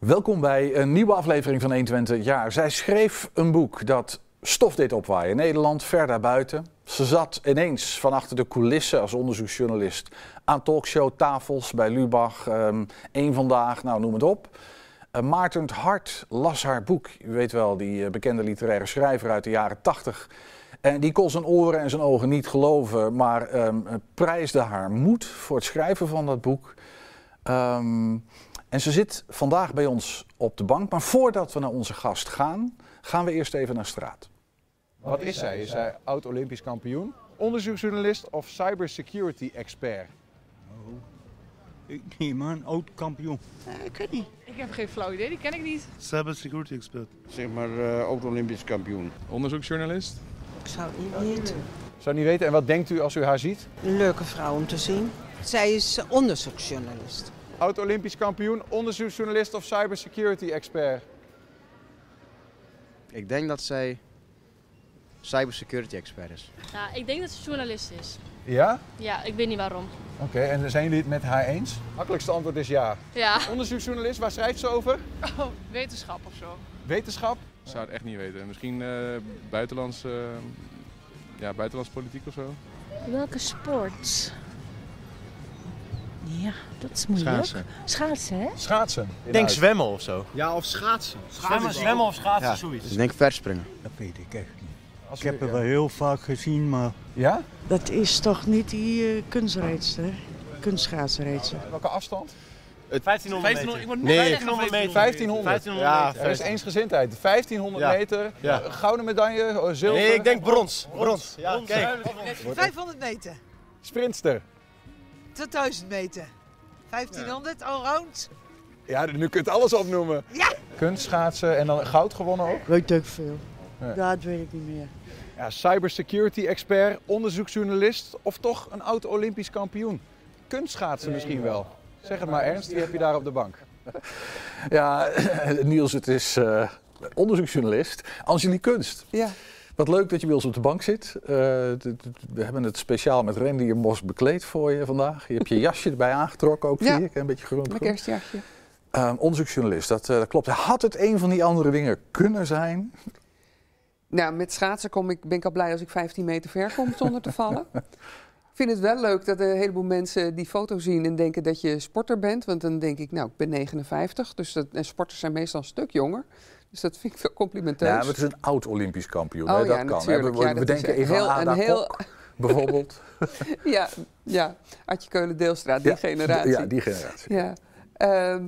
Welkom bij een nieuwe aflevering van 120 jaar. Zij schreef een boek dat stof deed opwaaien. Nederland, ver daarbuiten. Ze zat ineens van achter de coulissen als onderzoeksjournalist aan talkshowtafels bij Lubach, um, Eén Vandaag, nou noem het op. Uh, Maarten Hart las haar boek. U weet wel, die uh, bekende literaire schrijver uit de jaren 80. En die kon zijn oren en zijn ogen niet geloven, maar um, prijsde haar moed voor het schrijven van dat boek. Um, en ze zit vandaag bij ons op de bank. Maar voordat we naar onze gast gaan, gaan we eerst even naar straat. Wat is zij? Is zij oud-Olympisch kampioen, onderzoeksjournalist of cybersecurity expert? Oh. Ik, nee man, oud-kampioen. Uh, ik weet niet. Ik heb geen flauw idee, die ken ik niet. Cybersecurity expert. Zeg maar uh, oud-Olympisch kampioen. Onderzoeksjournalist? Ik zou het niet weten. Zou niet weten. En wat denkt u als u haar ziet? Een leuke vrouw om te zien. Zij is onderzoeksjournalist. Oud-Olympisch kampioen, onderzoeksjournalist of cybersecurity expert? Ik denk dat zij cybersecurity expert is. Ja, ik denk dat ze journalist is. Ja? Ja, ik weet niet waarom. Oké, okay, en zijn jullie het met haar eens? Makkelijkste antwoord is ja. Ja. Onderzoeksjournalist, waar schrijft ze over? Oh, wetenschap of zo. Wetenschap? Ik zou het echt niet weten. Misschien uh, buitenlands, uh, ja, buitenlands politiek of zo. Welke sport? Ja, dat is moeilijk. Schaatsen. Schaatsen, hè? Schaatsen. Ik denk zwemmen of zo. Ja, of schaatsen. Zwemmen, zwemmen of schaatsen, ja. zoiets. Ik denk verspringen. Dat weet ik echt niet. Als ik heb het ja. wel heel vaak gezien, maar... Ja? Dat is toch niet die uh, kunstreedster, kunstschaatsenreedster. Welke afstand? Het 1500 meter. Ik word Nee. 1500 meter. 1500. 1500 Ja, meter. er is eensgezindheid. 1500 Ja. meter, Ja. uh, gouden medaille, uh, zilver. Nee, ik denk brons. Brons. Ja, kijk. 500 meter. Sprintster. Tot 1000 meter. 1500, allround. Ja, nu kunt u alles opnoemen. Ja. Kunstschaatsen en dan goud gewonnen ook. Weet ik veel. Ja. Dat weet ik niet meer. Ja, cybersecurity expert, onderzoeksjournalist of toch een oud Olympisch kampioen? Kunstschaatsen misschien wel. Zeg het maar Ernst, wie heb je daar op de bank? Ja, Niels, het is uh, onderzoeksjournalist Angelique Kunst. Ja. Wat leuk dat je bij ons op de bank zit. Uh, we hebben het speciaal met rendiermos bekleed voor je vandaag. Je hebt je jasje erbij aangetrokken ook, Ja. zie ik. Een beetje groen. Mijn kerstjasje. Um, onderzoeksjournalist, dat, uh, dat klopt. Had het een van die andere dingen kunnen zijn? Nou, met schaatsen kom ik, ben ik al blij als ik 15 meter ver kom zonder te vallen. Ik vind het wel leuk dat een heleboel mensen die foto zien en denken dat je sporter bent. Want dan denk ik, nou, ik ben 59, dus dat, en sporters zijn meestal een stuk jonger. Dus dat vind ik wel complimenteus. Ja, maar het is een oud Olympisch kampioen. Oh hè? ja, dat kan. hè. natuurlijk. We, Ja, we dat denken even heel- aan Ada heel- Kok, bijvoorbeeld. ja, ja, Adje Keulen-Deelstraat, die Ja, generatie. Ja, die generatie. Ja. Ehm,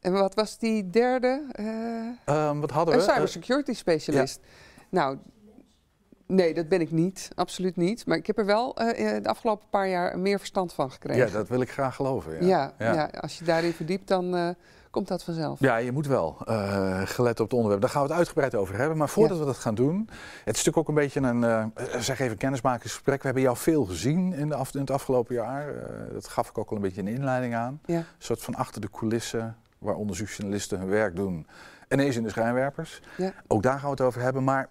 en wat was die derde? Eh, Um, wat hadden een we? cybersecurity specialist. Nou, nee, dat ben ik niet. Absoluut niet. Maar ik heb er wel eh, de afgelopen paar jaar meer verstand van Uh, gekregen. ja, dat wil ik graag geloven. Ja, Ja, ja. ja, als je daarin verdiept, dan eh, komt dat vanzelf. Ja, je moet wel, uh, gelet op het onderwerp. Daar gaan we het uitgebreid over hebben. Maar voordat we dat gaan doen, het is natuurlijk ook een beetje een, uh, zeg even, kennismakingsgesprek. We hebben jou veel gezien in, de af, in het afgelopen jaar. Uh, dat gaf ik ook al een beetje in de inleiding aan. Ja. Een soort van achter de coulissen, waar onderzoeksjournalisten hun werk doen. Ineens in de schijnwerpers. Ja. Ook daar gaan we het over hebben. Maar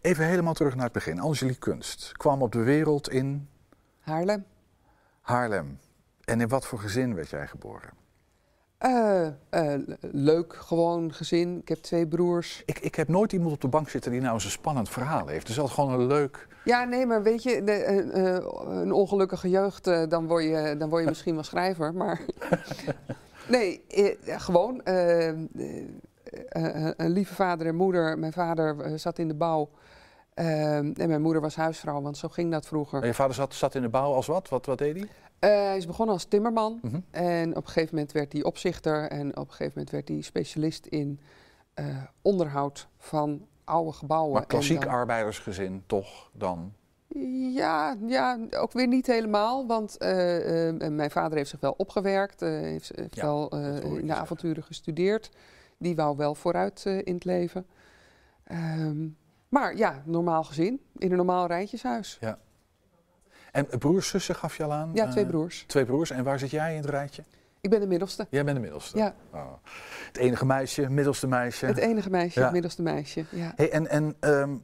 even helemaal terug naar het begin. Angelique Kunst kwam op de wereld in Haarlem. Haarlem. En in wat voor gezin werd jij geboren? Uh, uh, leuk, gewoon gezin. Ik heb twee broers. Ik, ik heb nooit iemand op de bank zitten die nou eens een spannend verhaal heeft. Dus dat is gewoon een leuk... Ja, nee, maar weet je, de, uh, een ongelukkige jeugd, dan word je, dan word je misschien wel schrijver. Maar nee, gewoon een lieve vader en moeder. Mijn vader zat in de bouw. en mijn moeder was huisvrouw, want zo ging dat vroeger. En je vader zat, zat in de bouw als wat? Wat, wat deed hij? Uh, hij is begonnen als timmerman Mhm. en op een gegeven moment werd hij opzichter en op een gegeven moment werd hij specialist in uh, onderhoud van oude gebouwen. Maar klassiek dan... arbeidersgezin toch dan? Ja, ja, ook weer niet helemaal, want uh, mijn vader heeft zich wel opgewerkt, heeft, heeft Ja, wel in de zeggen. avonturen gestudeerd. Die wou wel vooruit in het leven. Um, maar ja, normaal gezin, in een normaal rijtjeshuis. Ja. En broers, zussen gaf je al aan? Ja, twee Uh, broers. twee broers. En waar zit jij in het rijtje? Ik ben de middelste. Jij bent de middelste? Ja. Oh. Het enige meisje, middelste meisje. Het enige meisje, Ja. het middelste meisje. Ja. Hey, en en um,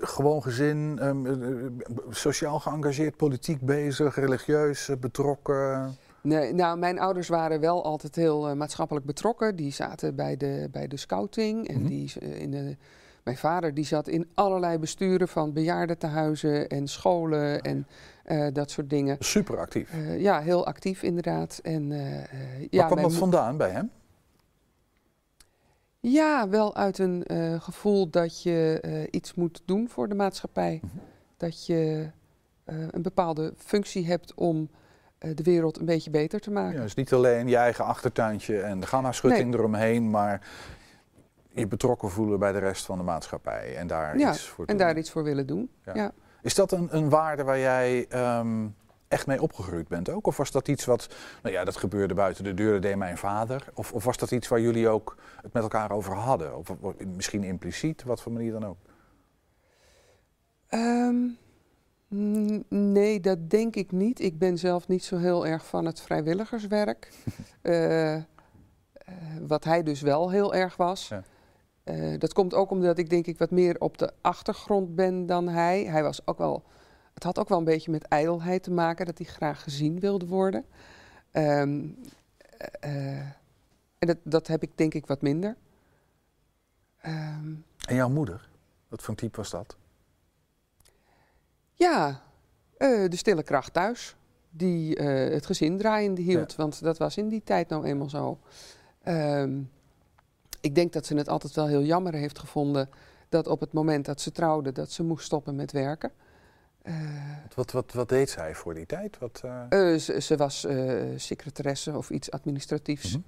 gewoon gezin, um, uh, sociaal geëngageerd, politiek bezig, religieus uh, betrokken? Nee, nou, mijn ouders waren wel altijd heel eh, maatschappelijk betrokken. Die zaten bij de, bij de scouting. En Mhm. die, eh, in de, mijn vader die zat in allerlei besturen van bejaardentehuizen en scholen en eh, dat soort dingen. Super actief. Eh, ja, heel actief inderdaad. En, eh, Waar ja, kwam dat vandaan bij hem? Ja, wel uit een gevoel dat je iets moet doen voor de maatschappij. Mhm. Dat je een bepaalde functie hebt om de wereld een beetje beter te maken. Ja, dus niet alleen je eigen achtertuintje en de gamma-schutting eromheen, maar je betrokken voelen bij de rest van de maatschappij en daar Ja, iets voor en doen. daar iets voor willen doen. Ja. Ja. Is dat een, een waarde waar jij ehm, echt mee opgegroeid bent ook? Of was dat iets wat, nou ja, dat gebeurde buiten de deur, dat deed mijn vader? Of, of was dat iets waar jullie ook het met elkaar over hadden? Of, of misschien impliciet, wat voor manier dan ook? Ehm, nee, dat denk ik niet. Ik ben zelf niet zo heel erg van het vrijwilligerswerk. Eh, eh, wat hij dus wel heel erg was. Ja. Eh, dat komt ook omdat ik denk ik wat meer op de achtergrond ben dan hij. Hij was ook wel, het had ook wel een beetje met ijdelheid te maken, dat hij graag gezien wilde worden. Ehm, eh, eh, en dat, dat heb ik denk ik wat minder. Ehm, En jouw moeder, wat voor type was dat? Ja, de stille kracht thuis. Die het gezin draaiende hield. Want dat was in die tijd nou eenmaal zo. Ehm, ik denk dat ze het altijd wel heel jammer heeft gevonden. dat op het moment dat ze trouwde. dat ze moest stoppen met werken. Eh, Wat, wat, wat deed zij voor die tijd? Wat, eh, eh, ze, ze was secretaresse of iets administratiefs. Mhm.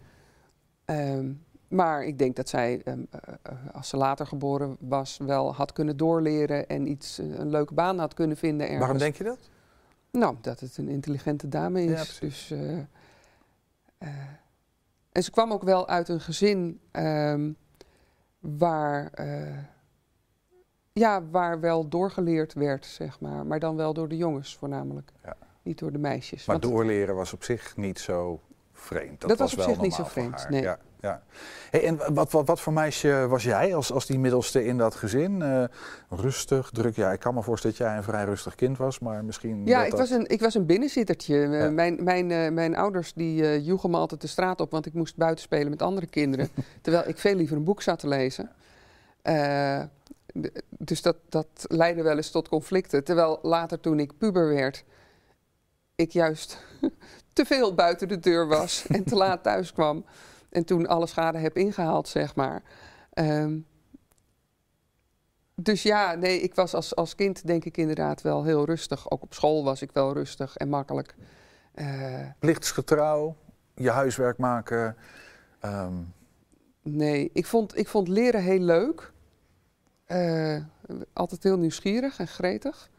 Ehm, maar ik denk dat zij, ehm, eh, eh, als ze later geboren was, wel had kunnen doorleren en iets, een leuke baan had kunnen vinden ergens. Waarom denk je dat? Nou, dat het een intelligente dame is. dus, en ze kwam ook wel uit een gezin ehm, waar, eh, ja, waar wel doorgeleerd werd, zeg maar. Maar dan wel door de jongens voornamelijk. Ja. Niet door de meisjes. Maar Want- doorleren was op zich niet zo vreemd. Dat, Dat was op wel zich niet zo vreemd, nee. Ja, ja. Hey, en wat, wat, wat voor meisje was jij als, als die middelste in dat gezin? Eh, rustig, druk. Ja, ik kan me voorstellen dat jij een vrij rustig kind was, maar misschien. Ja, ik dat- was, een, ik was een binnenzittertje. Eh, Ja. Mijn, mijn, eh, mijn ouders die eh, joegen me altijd de straat op, want ik moest buiten spelen met andere kinderen. terwijl ik veel liever een boek zat te lezen. Dus dat, dat leidde wel eens tot conflicten. Terwijl later toen ik puber werd, ik juist te veel buiten de deur was en te laat thuis kwam. En toen alle schade heb ingehaald, zeg maar. Ehm, dus ja, nee, ik was als, als kind denk ik inderdaad wel heel rustig. Ook op school was ik wel rustig en makkelijk. Eh, Plichtsgetrouw, je huiswerk maken. ehm, nee, ik vond, ik vond leren heel leuk. Eh, altijd heel nieuwsgierig en gretig.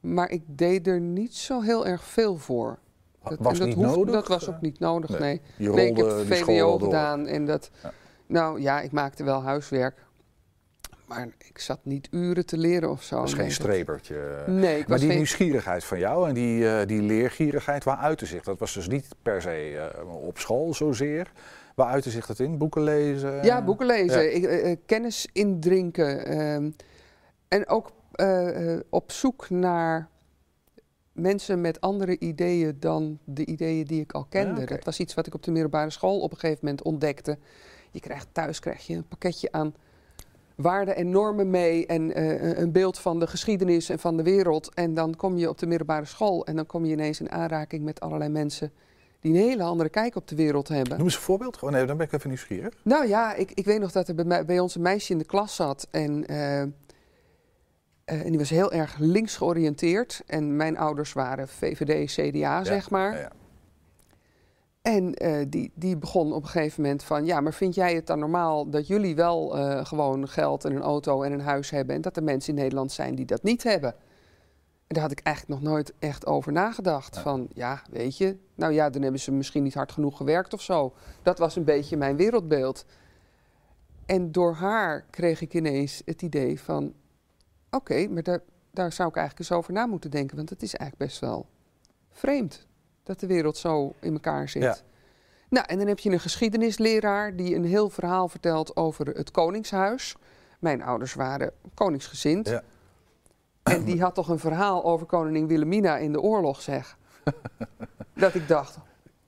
Maar ik deed er niet zo heel erg veel voor. Dat, was dat niet nodig? Dat was ook niet nodig, Nee, nee. je nee, ik heb VWO door. gedaan en dat... Ja. Nou ja, ik maakte wel huiswerk. Maar ik zat niet uren te leren of zo. dat is nee, geen strebertje. Nee, maar die geen... nieuwsgierigheid van jou en die, eh, die leergierigheid, waar uitte zich? Dat was dus niet per se eh, op school zozeer. Waar uitte zich dat in? Boeken lezen? Ja, boeken lezen, Ja. ik, eh, kennis indrinken. ehm, en ook op zoek naar mensen met andere ideeën dan de ideeën die ik al kende. Ja. Dat was iets wat ik op de middelbare school op een gegeven moment ontdekte. Je krijgt thuis krijg je een pakketje aan waarden en normen mee en eh, een beeld van de geschiedenis en van de wereld. En dan kom je op de middelbare school en dan kom je ineens in aanraking met allerlei mensen die een hele andere kijk op de wereld hebben. Noem eens een voorbeeld. Gewoon, nee, dan ben ik even nieuwsgierig. Nou ja, ik, ik weet nog dat er bij, mij, bij ons een meisje in de klas zat. En, eh, en die was heel erg links georiënteerd. En mijn ouders waren VVD, CDA, zeg maar. Ja. En eh, die, die begon op een gegeven moment van... ja, maar vind jij het dan normaal dat jullie wel eh, gewoon geld en een auto en een huis hebben... en dat er mensen in Nederland zijn die dat niet hebben? En daar had ik eigenlijk nog nooit echt over nagedacht. Ja. Van, ja, weet je, nou ja, dan hebben ze misschien niet hard genoeg gewerkt of zo. Dat was een beetje mijn wereldbeeld. En door haar kreeg ik ineens het idee van... oké, maar daar, daar zou ik eigenlijk eens over na moeten denken... want het is eigenlijk best wel vreemd dat de wereld zo in elkaar zit. Ja. Nou, en dan heb je een geschiedenisleraar die een heel verhaal vertelt over het Koningshuis. Mijn ouders waren koningsgezind. Ja. En die had toch een verhaal over koningin Wilhelmina in de oorlog, zeg. dat ik dacht,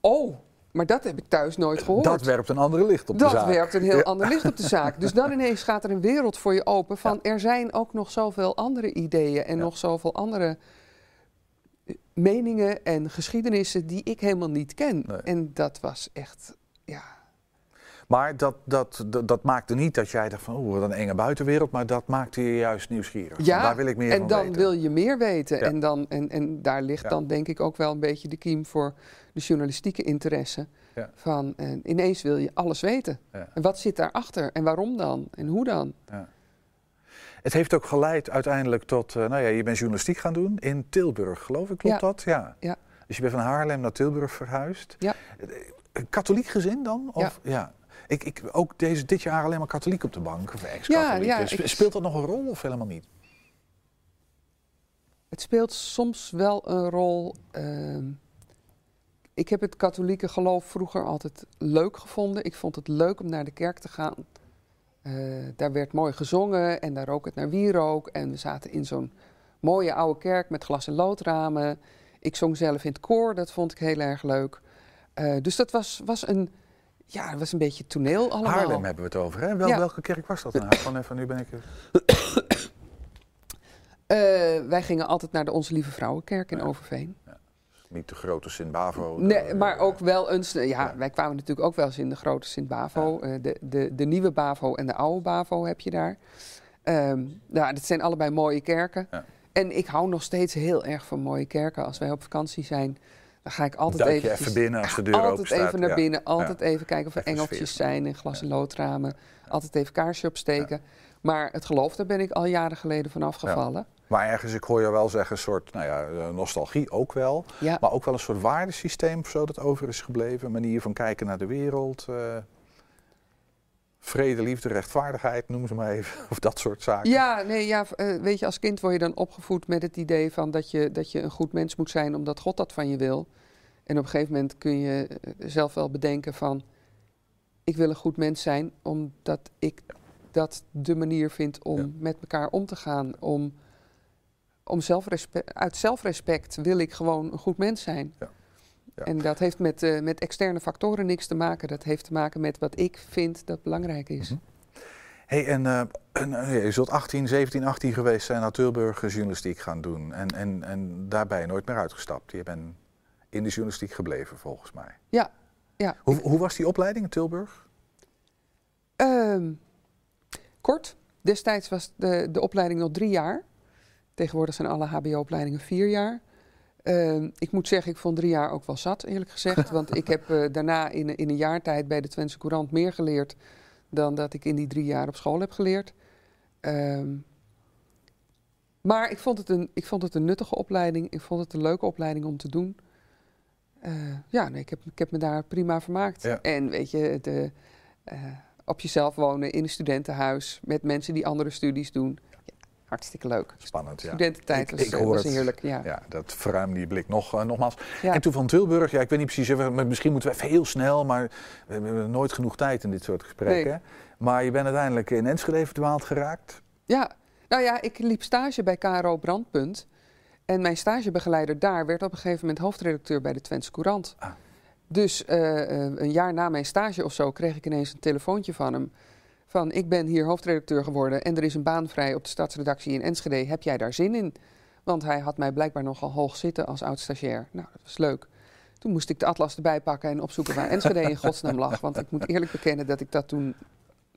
Oh, maar dat heb ik thuis nooit gehoord. Dat werpt een andere licht op dat de zaak. werpt een heel Ja. ander licht op de zaak. Dus dan ineens gaat er een wereld voor je open van er zijn ook nog zoveel andere ideeën en nog zoveel andere eh, meningen en geschiedenissen die ik helemaal niet ken. En dat was echt, ja. Maar dat, dat, dat, dat maakte niet dat jij dacht van, oh, wat een enge buitenwereld. Maar dat maakte je juist nieuwsgierig. Ja, Daar wil ik meer en dan weten. wil je meer weten. En, dan, en, en daar ligt dan denk ik ook wel een beetje de kiem voor de journalistieke interesse. Ja. Van eh, ineens wil je alles weten. Ja. En wat zit daarachter? En waarom dan? En hoe dan? Ja. Het heeft ook geleid uiteindelijk tot, eh, nou ja, je bent journalistiek gaan doen in Tilburg, geloof ik, klopt dat? Ja. Ja. Dus je bent van Haarlem naar Tilburg verhuisd. Ja. Een katholiek gezin dan? Of, ja. Ik, ik, ook deze, dit jaar alleen maar katholiek op de bank, of ex-katholiek. Ja, ja, ik- Speelt dat nog een rol of helemaal niet? Het speelt soms wel een rol. ehm, ik heb het katholieke geloof vroeger altijd leuk gevonden. Ik vond het leuk om naar de kerk te gaan. Eh, daar werd mooi gezongen en daar rook het naar wierook. En we zaten in zo'n mooie oude kerk met glas- en loodramen. Ik zong zelf in het koor, dat vond ik heel erg leuk. Eh, dus dat was, was een, ja, was een beetje toneel allemaal. Haarlem hebben we het over, hè? Wel, Ja. Welke kerk was dat nou? Gewoon even, nu ben ik... Eh, wij gingen altijd naar de Onze Lieve Vrouwenkerk in Overveen. Niet de grote Sint-Bavo. Nee, maar ook wel eens. Ja, wij kwamen natuurlijk ook wel eens in de grote Sint-Bavo. Eh, de, de, de nieuwe Bavo en de oude Bavo heb je daar. Ehm nou, dat zijn allebei mooie kerken. En ik hou nog steeds heel erg van mooie kerken. Als wij op vakantie zijn, dan ga ik altijd eventjes- even binnen als de deur Altijd open staat, even naar ja. binnen, altijd Ja. even kijken of er Even engeltjes sfeer. zijn en glas- en loodramen. Altijd even kaarsje opsteken. Maar het geloof, daar ben ik al jaren geleden van afgevallen. Maar ergens, ik hoor je wel zeggen, een soort nou ja, eh, nostalgie ook wel. Ja. Maar ook wel een soort waardesysteem of zo dat over is gebleven. Een manier van kijken naar de wereld. eh, vrede, liefde, rechtvaardigheid, noem ze maar even. Of dat soort zaken. Ja, nee, ja, eh, weet je, als kind word je dan opgevoed met het idee van dat je, dat je een goed mens moet zijn omdat God dat van je wil. En op een gegeven moment kun je zelf wel bedenken van, ik wil een goed mens zijn omdat ik dat de manier vind om met elkaar om te gaan. Om, om zelfrespe- uit zelfrespect wil ik gewoon een goed mens zijn. En dat heeft met, eh, met externe factoren niks te maken. Dat heeft te maken met wat ik vind dat belangrijk is. Hey, en, eh, en, eh, je zult 18, 17, 18 geweest zijn naar Tilburg journalistiek gaan doen. En, en, en daar ben je nooit meer uitgestapt. Je bent in de journalistiek gebleven, volgens mij. Ja, ja. Hoe, hoe was die opleiding in Tilburg? Ehm, kort. Destijds was de, de opleiding nog drie jaar. Tegenwoordig zijn alle HBO-opleidingen vier jaar. Ehm, ik moet zeggen, ik vond drie jaar ook wel zat, eerlijk gezegd. want ik heb eh, daarna in, in een jaar tijd bij de Twentse Courant meer geleerd dan dat ik in die drie jaar op school heb geleerd. Ehm, maar ik vond, het een, ik vond het een nuttige opleiding. Ik vond het een leuke opleiding om te doen. Eh, ja, nee, ik, heb, ik heb me daar prima vermaakt. Ja. En weet je, de, eh, op jezelf wonen in een studentenhuis met mensen die andere studies doen. Ja, hartstikke leuk. Spannend, ja. Studententijd was, eh, hoor was heerlijk. Ja. dat verruimde die blik nog, eh, nogmaals. Ja. En toen van Tilburg, ja, ik weet niet precies, misschien moeten we even heel snel, maar we hebben nooit genoeg tijd in dit soort gesprekken. Nee. Maar je bent uiteindelijk in Enschede verdwaald geraakt. Ja, nou ja, ik liep stage bij KRO Brandpunt. En mijn stagebegeleider daar werd op een gegeven moment hoofdredacteur bij de Twentse Courant. Ah. Dus eh, een jaar na mijn stage of zo kreeg ik ineens een telefoontje van hem. Van, ik ben hier hoofdredacteur geworden en er is een baan vrij op de stadsredactie in Enschede. Heb jij daar zin in? Want hij had mij blijkbaar nogal hoog zitten als oud-stagiair. Nou, dat was leuk. Toen moest ik de atlas erbij pakken en opzoeken waar Enschede in godsnaam lag. Want ik moet eerlijk bekennen dat ik dat toen...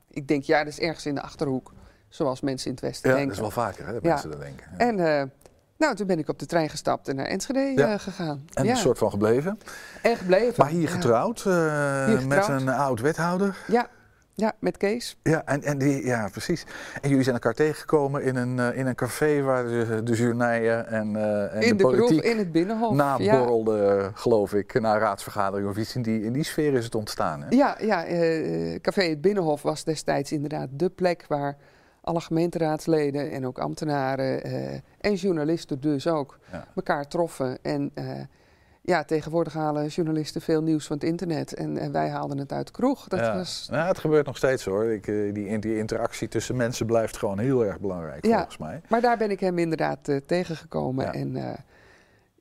Ik denk, ja, dat is ergens in de Achterhoek. Zoals mensen in het Westen Ja, denken. dat is wel vaker hè, dat Ja. mensen dat denken. Ja. En eh, nou, toen ben ik op de trein gestapt en naar Enschede Ja. eh, gegaan. En ja. een soort van gebleven. En gebleven. Maar hier ja. getrouwd, eh, Hier met getrouwd. een oud wethouder. Ja, ja met Kees. Ja, en, en die, ja, precies. En jullie zijn elkaar tegengekomen in een, eh, in een café waar de, de journijen en, eh, en in de, politiek kroeg, in het Binnenhof. ja. naborrelde, geloof ik, na raadsvergadering of iets. In die, in die sfeer is het ontstaan. Hè? Ja, ja eh, Café Het Binnenhof was destijds inderdaad de plek waar alle gemeenteraadsleden en ook ambtenaren en journalisten dus ook Ja. elkaar troffen. En ja, tegenwoordig halen journalisten veel nieuws van het internet en, en wij haalden het uit de kroeg. Dat ja. was, Nou, het gebeurt nog steeds hoor. Ik, eh, die, die interactie tussen mensen blijft gewoon heel erg belangrijk ja, volgens mij. maar daar ben ik hem inderdaad eh, tegengekomen. Ja. En eh,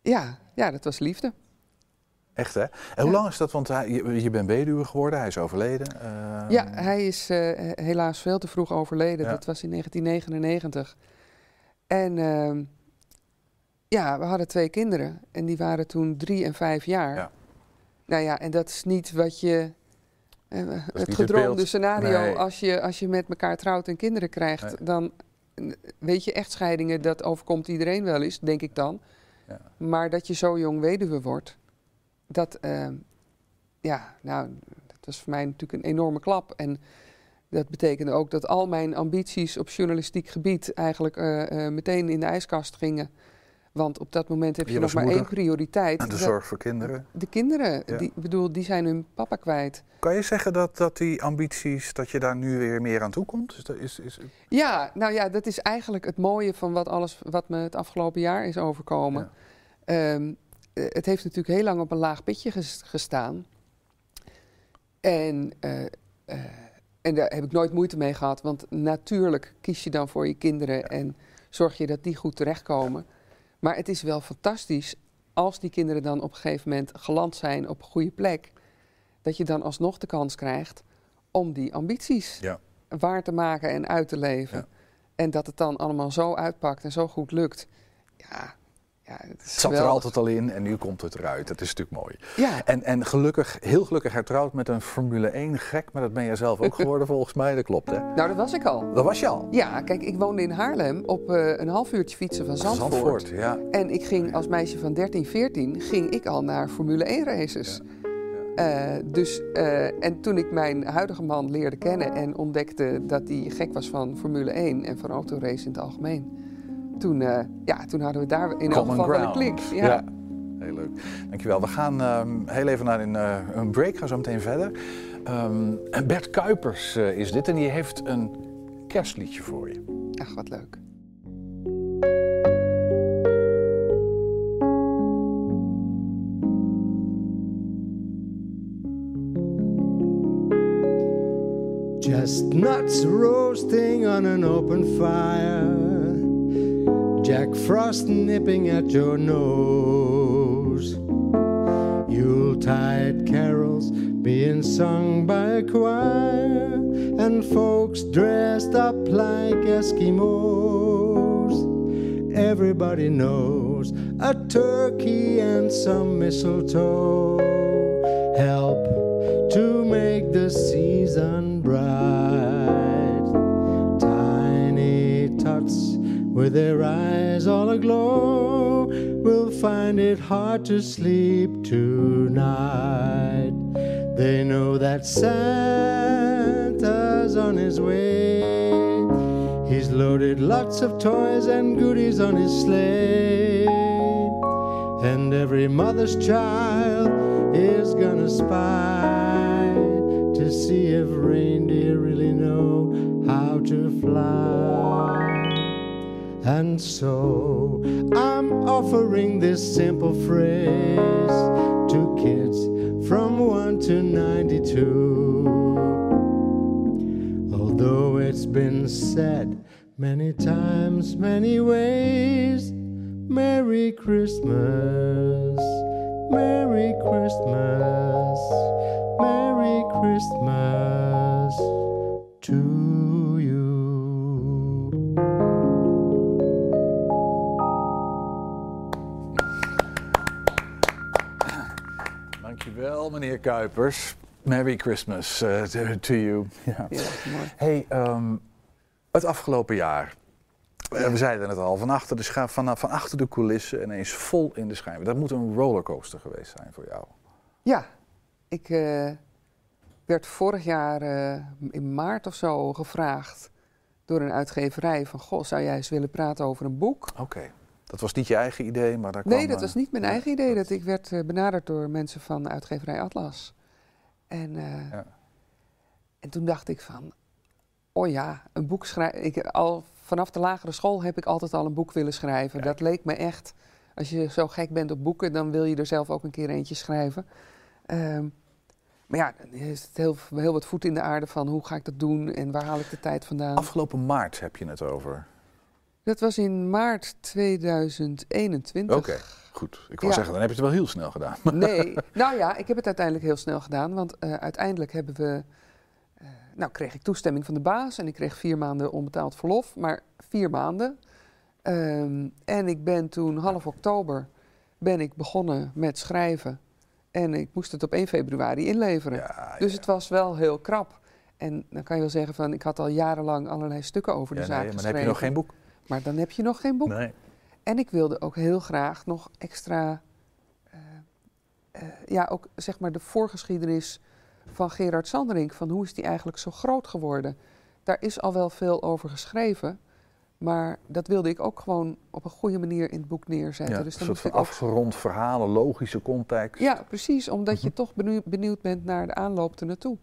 ja, ja, dat was liefde. Echt hè? En hoe lang is dat? Want hij, je, je bent weduwe geworden, hij is overleden. Uh, Ja, hij is helaas veel te vroeg overleden. Dat was in 1999. En ehm, ja, we hadden twee kinderen. En die waren toen drie en vijf jaar. Ja. Nou ja, en dat is niet wat je... eh, het gedroomde scenario, Nee. als, je, als je met elkaar trouwt en kinderen krijgt, Nee. dan eh, weet je, echtscheidingen, dat overkomt iedereen wel eens, denk ik dan. Ja. Maar dat je zo jong weduwe wordt, dat, ehm, ja, nou, dat was voor mij natuurlijk een enorme klap. En dat betekende ook dat al mijn ambities op journalistiek gebied eigenlijk eh, eh, meteen in de ijskast gingen. Want op dat moment heb je, Je nog maar één prioriteit. en de zorg voor kinderen. De kinderen, Ja. die, bedoel, die zijn hun papa kwijt. Kan je zeggen dat, dat die ambities, dat je daar nu weer meer aan toe komt? Is dat, is, is, Ja, nou ja, dat is eigenlijk het mooie van wat alles wat me het afgelopen jaar is overkomen. Ehm, eh, het heeft natuurlijk heel lang op een laag pitje ges- gestaan. En, eh, eh, en daar heb ik nooit moeite mee gehad. Want natuurlijk kies je dan voor je kinderen en zorg je dat die goed terechtkomen. Maar het is wel fantastisch als die kinderen dan op een gegeven moment geland zijn op een goede plek. Dat je dan alsnog de kans krijgt om die ambities Ja. waar te maken en uit te leven. Ja. En dat het dan allemaal zo uitpakt en zo goed lukt. Ja, ja het zat er altijd al in en nu komt het eruit. Dat is natuurlijk mooi. Ja. En, en gelukkig, heel gelukkig hertrouwd met een Formule 1 gek, maar dat ben jij zelf ook geworden volgens mij. Dat klopt hè? Nou, dat was ik al. Dat was je al. Ja, kijk, ik woonde in Haarlem op eh, een half uurtje fietsen van Zandvoort. Zandvoort, ja. En ik ging als meisje van 13, 14, ging ik al naar Formule 1 races. Eh, dus, eh, en toen ik mijn huidige man leerde kennen en ontdekte dat hij gek was van Formule 1 en van autorace in het algemeen. Toen, eh, ja, toen hadden we daar in elk geval wel een klik. Ja. Ja. Heel leuk. Dankjewel. We gaan ehm, heel even naar een, eh, een break, gaan zo meteen verder. Ehm, en Bert Kuipers eh, is dit en die heeft een kerstliedje voor je. Ach, wat leuk. Chestnuts roasting on an open fire. Jack Frost nipping at your nose. Yuletide carols being sung by a choir. And folks dressed up like Eskimos. Everybody knows a turkey and some mistletoe help to make the season with their eyes all aglow will find it hard to sleep tonight. They know that Santa's on his way. He's loaded lots of toys and goodies on his sleigh. And every mother's child is gonna spy to see if reindeer really know how to fly. And so I'm offering this simple phrase to kids from 1 to 92. Although it's been said many times, many ways, Merry Christmas, Merry Christmas, Merry Christmas to Dankjewel, meneer Kuipers. Merry Christmas eh, to, you. Ja. Hey, ehm, het afgelopen jaar. eh, we zeiden het al, van achter, de scha- van, van achter de coulissen ineens vol in de schijven. Dat moet een rollercoaster geweest zijn voor jou. Ja, ik eh, werd vorig jaar in maart of zo gevraagd door een uitgeverij van... Goh, zou jij eens willen praten over een boek? Oké, dat was niet je eigen idee, maar daar Nee, kwam, dat eh, was niet mijn eigen idee. Dat ik werd eh, benaderd door mensen van uitgeverij Atlas. En, eh, Ja. en toen dacht ik van, oh ja, een boek schrijven. Ik, al vanaf de lagere school heb ik altijd al een boek willen schrijven. Dat leek me echt, als je zo gek bent op boeken, dan wil je er zelf ook een keer eentje schrijven. Ehm, maar ja, dan is het heel, heel wat voet in de aarde van hoe ga ik dat doen en waar haal ik de tijd vandaan. Afgelopen maart heb je het over. Dat was in maart 2021. Oké. goed. Ik Ja. zeggen, dan heb je het wel heel snel gedaan. Nee, nou ja, ik heb het uiteindelijk heel snel gedaan. Want eh, uiteindelijk hebben we. eh, nou, kreeg ik toestemming van de baas en ik kreeg vier maanden onbetaald verlof, maar vier maanden. Ehm, en ik ben toen half oktober ben ik begonnen met schrijven. En ik moest het op 1 februari inleveren. dus het was wel heel krap. En dan kan je wel zeggen van, ik had al jarenlang allerlei stukken over de Ja, zaak nee, maar dan geschreven. heb je nog geen boek. Maar dan heb je nog geen boek. Nee. En ik wilde ook heel graag nog extra, eh, eh, ja, ook zeg maar de voorgeschiedenis van Gerard Sanderink. Van hoe is die eigenlijk zo groot geworden? Daar is al wel veel over geschreven. Maar dat wilde ik ook gewoon op een goede manier in het boek neerzetten. Ja, dus een dan soort moest van afgerond verhalen, logische context. ja, precies. Omdat Mhm. je toch benieu- benieuwd bent naar de aanloop ernaartoe.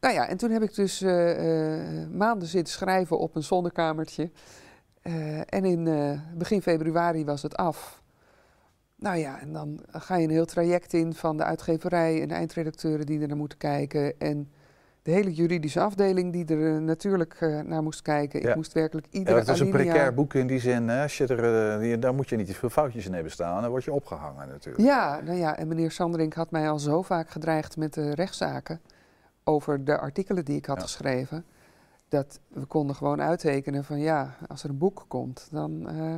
Nou ja, en toen heb ik dus eh, maanden zitten schrijven op een zonnekamertje. Eh, en in eh, begin februari was het af. Nou ja, en dan ga je een heel traject in van de uitgeverij en de eindredacteuren die er naar moeten kijken. En de hele juridische afdeling die er eh, natuurlijk naar moest kijken. Ja. Ik moest werkelijk Ja, iedere het is een precair boek in die zin. Hè? Als je er, daar moet je niet te veel foutjes in hebben staan. Dan word je opgehangen natuurlijk. Ja, nou ja, en meneer Sanderink had mij al zo vaak gedreigd met de rechtszaken over de artikelen die ik had geschreven. Dat we konden gewoon uittekenen van ja, als er een boek komt, dan, eh,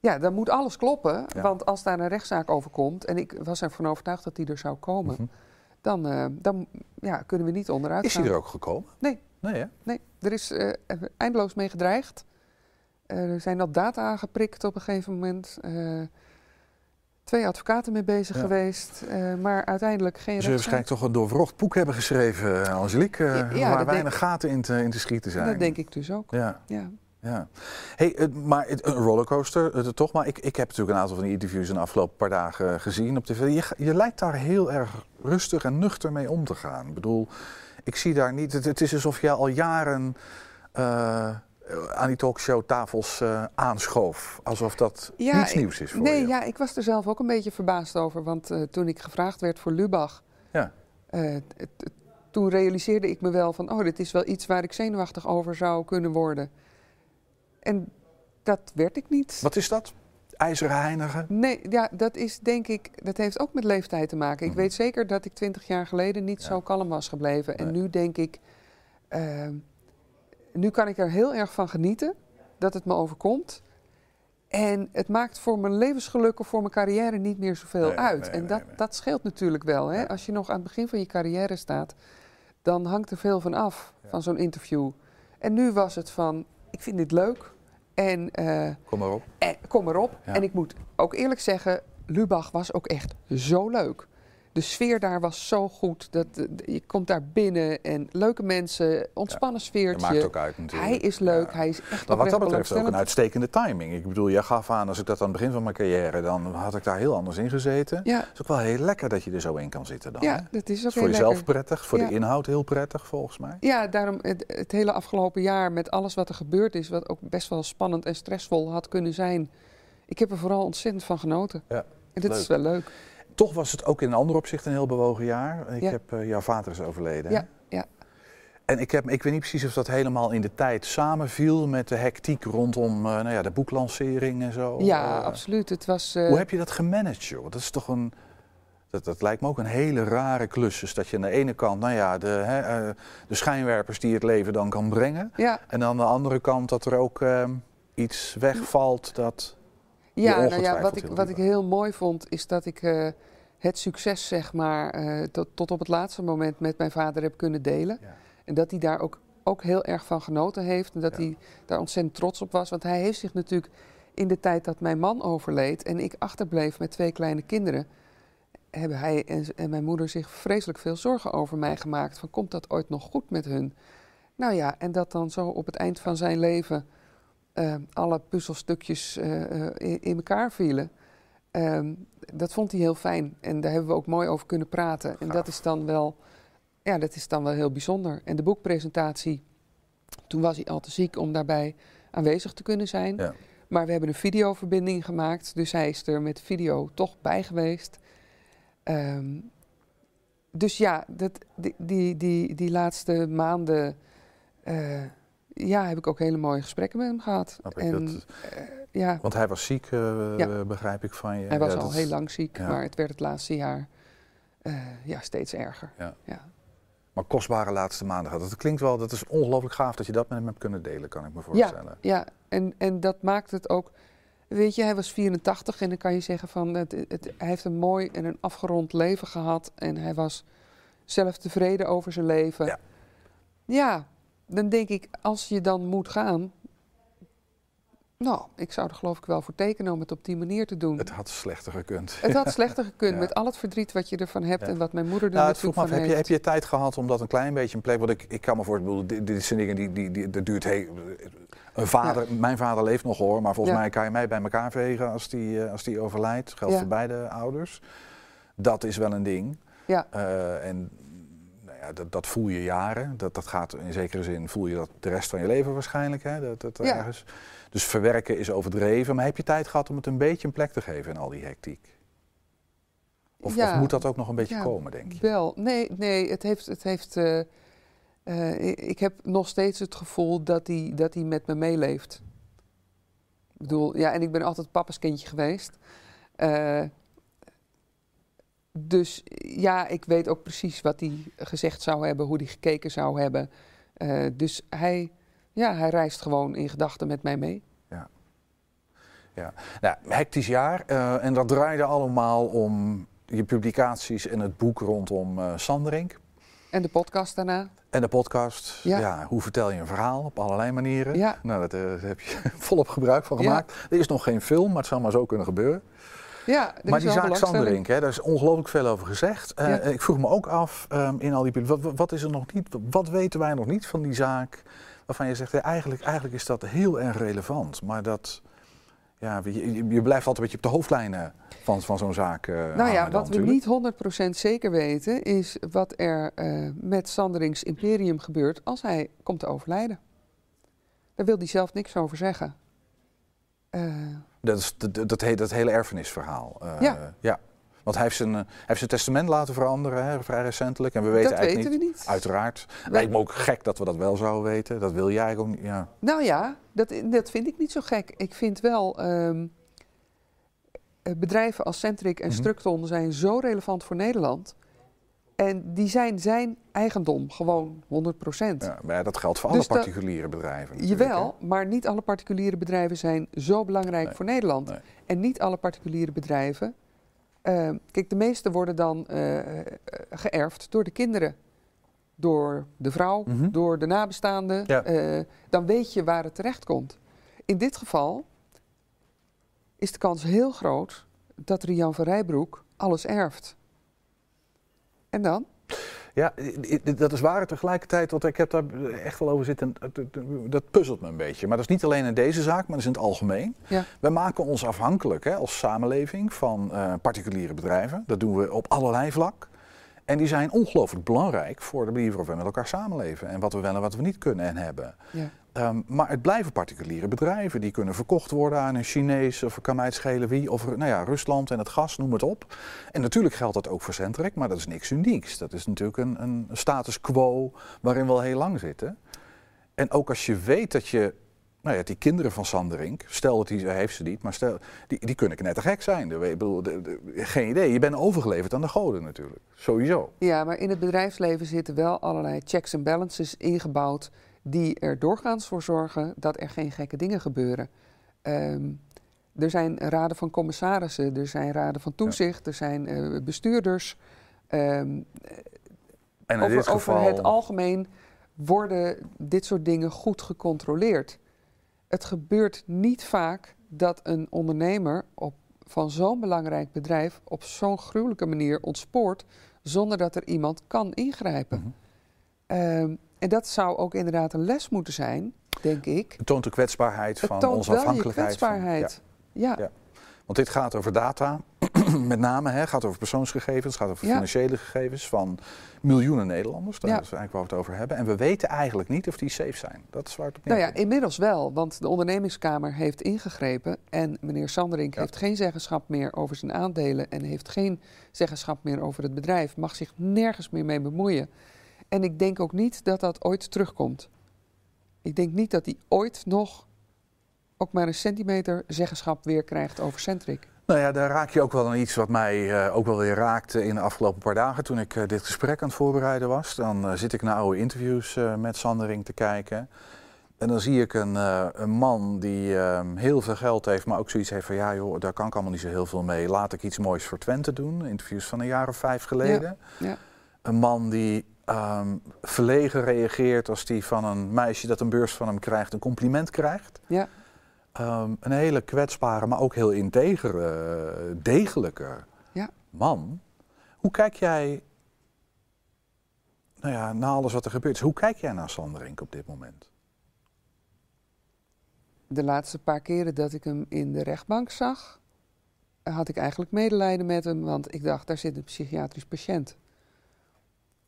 ja, dan moet alles kloppen. Ja. Want als daar een rechtszaak over komt, en ik was ervan overtuigd dat die er zou komen, Mhm. dan, eh, dan ja, kunnen we niet onderuit Is gaan. hij er ook gekomen? Nee. Nee, hè? Nee, er is eh, eindeloos mee gedreigd. Er zijn al data aangeprikt op een gegeven moment. Twee advocaten mee bezig Ja. geweest, eh, maar uiteindelijk geen Ze waarschijnlijk toch een doorwrocht boek hebben geschreven, eh, Angelique. eh, Ja, waar weinig gaten in te, in te schieten zijn. Dat denk ik dus ook. Ja. Ja. Hey, maar een rollercoaster, toch maar. Ik, ik heb natuurlijk een aantal van die interviews in de afgelopen paar dagen gezien op tv. Je, je lijkt daar heel erg rustig en nuchter mee om te gaan. Ik bedoel, ik zie daar niet. Het, het is alsof je al jaren aan die talkshowtafels eh aanschoof. Alsof dat niets nieuws is voor nee, je. ja, ik was er zelf ook een beetje verbaasd over. Want eh, toen ik gevraagd werd voor Lubach, Ja. eh, toen realiseerde ik me wel van, oh, dit is wel iets waar ik zenuwachtig over zou kunnen worden. En dat werd ik niet. Wat is dat? IJzeren heinigen? Nee, ja, dat is denk ik, dat heeft ook met leeftijd te maken. Ik Mhm. weet zeker dat ik twintig jaar geleden niet zo kalm was gebleven. En nu denk ik, nu kan ik er heel erg van genieten dat het me overkomt. En het maakt voor mijn levensgeluk of voor mijn carrière niet meer zoveel Nee, uit. nee, en nee, dat, dat scheelt natuurlijk wel. Hè? Als je nog aan het begin van je carrière staat, dan hangt er veel van af, van zo'n interview. En nu was het van, ik vind dit leuk. En eh, Kom maar op. eh, kom erop. Ja. En ik moet ook eerlijk zeggen, Lubach was ook echt zo leuk. De sfeer daar was zo goed. Dat, eh, je komt daar binnen en leuke mensen, ontspannen sfeertje. Dat maakt ook uit natuurlijk. Hij is leuk, hij is echt Maar wat dat betreft ook een uitstekende timing. Ik bedoel, jij gaf aan, als ik dat aan het begin van mijn carrière, dan had ik daar heel anders in gezeten. Ja. Het is ook wel heel lekker dat je er zo in kan zitten dan. Ja, dat is ook voor heel jezelf lekker. prettig, voor de inhoud heel prettig volgens mij. Ja, daarom het, het hele afgelopen jaar met alles wat er gebeurd is, wat ook best wel spannend en stressvol had kunnen zijn. Ik heb er vooral ontzettend van genoten. Ja, en dat leuk. is wel leuk. Toch was het ook in een ander opzicht een heel bewogen jaar. Ik Ja. heb, eh, jouw vader is overleden. hè? Ja, ja. En ik, heb, ik weet niet precies of dat helemaal in de tijd samenviel met de hectiek rondom eh, nou ja, de boeklancering en zo. ja, Eh, absoluut. Het was, Hoe heb je dat gemanaged, joh? Dat is toch een. Dat, dat lijkt me ook een hele rare klus. Dus dat je aan de ene kant, nou ja, de, hè, de schijnwerpers die het leven dan kan brengen. Ja. En aan de andere kant dat er ook eh, iets wegvalt dat. Ja, nou ja, wat ik, heel wat ik heel mooi vond, is dat ik eh, het succes, zeg maar, eh, tot, tot op het laatste moment met mijn vader heb kunnen delen. En dat hij daar ook, ook heel erg van genoten heeft. En dat hij daar ontzettend trots op was. Want hij heeft zich natuurlijk in de tijd dat mijn man overleed en ik achterbleef met twee kleine kinderen, hebben hij en, en mijn moeder zich vreselijk veel zorgen over mij gemaakt. Van komt dat ooit nog goed met hun? Nou ja, en dat dan zo op het eind van zijn leven eh, alle puzzelstukjes eh, eh, in, in elkaar vielen. Ehm, dat vond hij heel fijn. En daar hebben we ook mooi over kunnen praten. En dat is dan wel, ja, dat is dan wel heel bijzonder. En de boekpresentatie, toen was hij al te ziek om daarbij aanwezig te kunnen zijn. Ja. Maar we hebben een videoverbinding gemaakt. Dus hij is er met video toch bij geweest. Ehm, dus ja, dat, die, die, die, die laatste maanden. eh, ja, heb ik ook hele mooie gesprekken met hem gehad. En dat- eh, ja, Want hij was ziek, eh, Ja. begrijp ik van je. hij was Ja, al heel lang ziek, maar het werd het laatste jaar eh, ja, steeds erger. Ja. Maar kostbare laatste maanden gehad. Dat klinkt wel, dat is ongelooflijk gaaf dat je dat met hem hebt kunnen delen, kan ik me voorstellen. Ja, ja. En, en dat maakt het ook. Weet je, hij was 84 en dan kan je zeggen van het, het, hij heeft een mooi en een afgerond leven gehad. En hij was zelf tevreden over zijn leven. Ja. Dan denk ik, als je dan moet gaan. Nou, ik zou er geloof ik wel voor tekenen om het op die manier te doen. Het had slechter gekund. Het had slechter gekund Ja. met al het verdriet wat je ervan hebt Ja. en wat mijn moeder er Nou, het vroeg natuurlijk me af, van heb je, heb je tijd gehad om dat een klein beetje een plek... Want ik, ik kan me voorstellen, dit, dit zijn dingen die, die, die dat duurt heel... Een vader, Mijn vader leeft nog hoor, maar volgens mij kan je mij bij elkaar vegen als die, eh, als die overlijdt. Geldt voor beide ouders. Dat is wel een ding. Ja. Eh, en ja, dat, dat voel je jaren. Dat, dat gaat in zekere zin, voel je dat de rest van je leven waarschijnlijk. Hè? Dat, dat Ja. ergens. Dus verwerken is overdreven. Maar heb je tijd gehad om het een beetje een plek te geven in al die hectiek? Of, Ja. of moet dat ook nog een beetje Ja, komen, denk je? Wel, nee, nee, het heeft. Het heeft eh, eh, ik- heb nog steeds het gevoel dat hij, dat met me meeleeft. Ik bedoel, ja, en ik ben altijd papa's kindje geweest. Eh, dus ja, ik weet ook precies wat hij gezegd zou hebben, hoe hij gekeken zou hebben. Eh, dus hij, ja, hij reist gewoon in gedachten met mij mee. Ja, nou, hectisch jaar. eh, en dat draaide allemaal om je publicaties en het boek rondom eh Sanderink. En de podcast daarna. En de podcast. Ja. Ja. hoe vertel je een verhaal op allerlei manieren? Ja. Nou, dat, daar heb je volop gebruik van Ja. gemaakt. Er is nog geen film, maar het zou maar zo kunnen gebeuren. Ja, maar is die zaak. Sanderink, hè, daar is ongelooflijk veel over gezegd. Eh, Ja. Ik vroeg me ook af ehm, in al die wat, wat is er nog niet? Wat weten wij nog niet van die zaak? Waarvan je zegt, eigenlijk, eigenlijk is dat heel erg relevant. Maar dat, ja, je, je- blijft altijd een beetje op de hoofdlijnen van, van zo'n zaak. eh, Nou ja, dan wat we niet 100% zeker weten is wat er eh, met Sanderings imperium gebeurt als hij komt te overlijden. Daar wil hij zelf niks over zeggen. Eh, Dat is dat, dat, dat hele erfenisverhaal. eh, Ja. ja. Want hij heeft, zijn, eh, hij heeft zijn testament laten veranderen, hè, vrij recentelijk. En we weten dat eigenlijk weten we niet. niet. Uiteraard. Lijkt me ook gek dat we dat wel zouden weten. Dat wil jij ook niet. Ja. Nou ja, dat, dat vind ik niet zo gek. Ik vind wel, ehm, eh, bedrijven als Centric en Mhm. Structon zijn zo relevant voor Nederland. En die zijn zijn eigendom, gewoon 100%. Ja, maar dat geldt voor Dus alle particuliere bedrijven. Jawel, maar niet alle particuliere bedrijven zijn zo belangrijk Nee, voor Nederland. nee. En niet alle particuliere bedrijven. eh, kijk, de meeste worden dan eh, geërfd door de kinderen. Door de vrouw, Mhm. door de nabestaanden. Ja. Eh, dan weet je waar het terecht komt. In dit geval is de kans heel groot dat Rian van Rijbroek alles erft. En dan? Ja, dat is waar tegelijkertijd, want ik heb daar echt wel over zitten. en dat- puzzelt me een beetje. Maar dat is niet alleen in deze zaak, maar dat is in het algemeen. Ja. Wij maken ons afhankelijk hè, als samenleving van eh, particuliere bedrijven. Dat doen we op allerlei vlak. En die zijn ongelooflijk belangrijk voor de manier waarop we met elkaar samenleven. En wat we wel en wat we niet kunnen en hebben. Ja. Ehm, maar het blijven particuliere bedrijven. Die kunnen verkocht worden aan een Chinees of kan mij schelen wie. Of nou ja, Rusland en het gas, noem het op. En natuurlijk geldt dat ook voor Centric, maar dat is niks unieks. Dat is natuurlijk een, een status quo waarin we al heel lang zitten. En ook als je weet dat je... Nou ja, die kinderen van Sanderink, stel dat hij heeft ze niet, maar stel, die, die kunnen net te gek zijn. Ik bedoel, de- de- geen idee. Je bent overgeleverd aan de goden natuurlijk. Sowieso. Ja, maar in het bedrijfsleven zitten wel allerlei checks en balances ingebouwd die er doorgaans voor zorgen dat er geen gekke dingen gebeuren. Ehm, er zijn raden van commissarissen, er zijn raden van toezicht, er zijn eh, bestuurders. Ehm, En in over, dit geval... over het algemeen worden dit soort dingen goed gecontroleerd. Het gebeurt niet vaak dat een ondernemer op, van zo'n belangrijk bedrijf op zo'n gruwelijke manier ontspoort zonder dat er iemand kan ingrijpen. Mhm. Ehm, en dat zou ook inderdaad een les moeten zijn, denk ik. Het toont de kwetsbaarheid Het van toont onze wel je afhankelijkheid. van- kwetsbaarheid. ja. Ja. Want dit gaat over data, met name, hè, gaat over persoonsgegevens, gaat over Ja. financiële gegevens van miljoenen Nederlanders. Daar Ja. is eigenlijk waar we het over hebben. En we weten eigenlijk niet of die safe zijn. Dat is waar het op Nou ja, inmiddels wel, want de ondernemingskamer heeft ingegrepen en meneer Sanderink Ja. heeft geen zeggenschap meer over zijn aandelen en heeft geen zeggenschap meer over het bedrijf, mag zich nergens meer mee bemoeien. En ik denk ook niet dat dat ooit terugkomt. Ik denk niet dat hij ooit nog ook maar een centimeter zeggenschap weer krijgt over Centric. Nou ja, daar raak je ook wel aan iets wat mij eh, ook wel weer raakte in de afgelopen paar dagen toen ik eh, dit gesprek aan het voorbereiden was. Dan eh, zit ik naar oude interviews met Sandering te kijken. En dan zie ik een, een man die ehm, heel veel geld heeft, maar ook zoiets heeft van ja joh, daar kan ik allemaal niet zo heel veel mee. Laat ik iets moois voor Twente doen. Interviews van een jaar of vijf geleden. Ja. Een man die ehm, verlegen reageert als die van een meisje dat een beurs van hem krijgt een compliment krijgt. Ja. Ehm, een hele kwetsbare, maar ook heel integere, degelijke Ja. man. Hoe kijk jij, nou ja, na alles wat er gebeurt, is, hoe kijk jij naar Sanderink op dit moment? De laatste paar keren dat ik hem in de rechtbank zag, had ik eigenlijk medelijden met hem, want ik dacht, daar zit een psychiatrisch patiënt.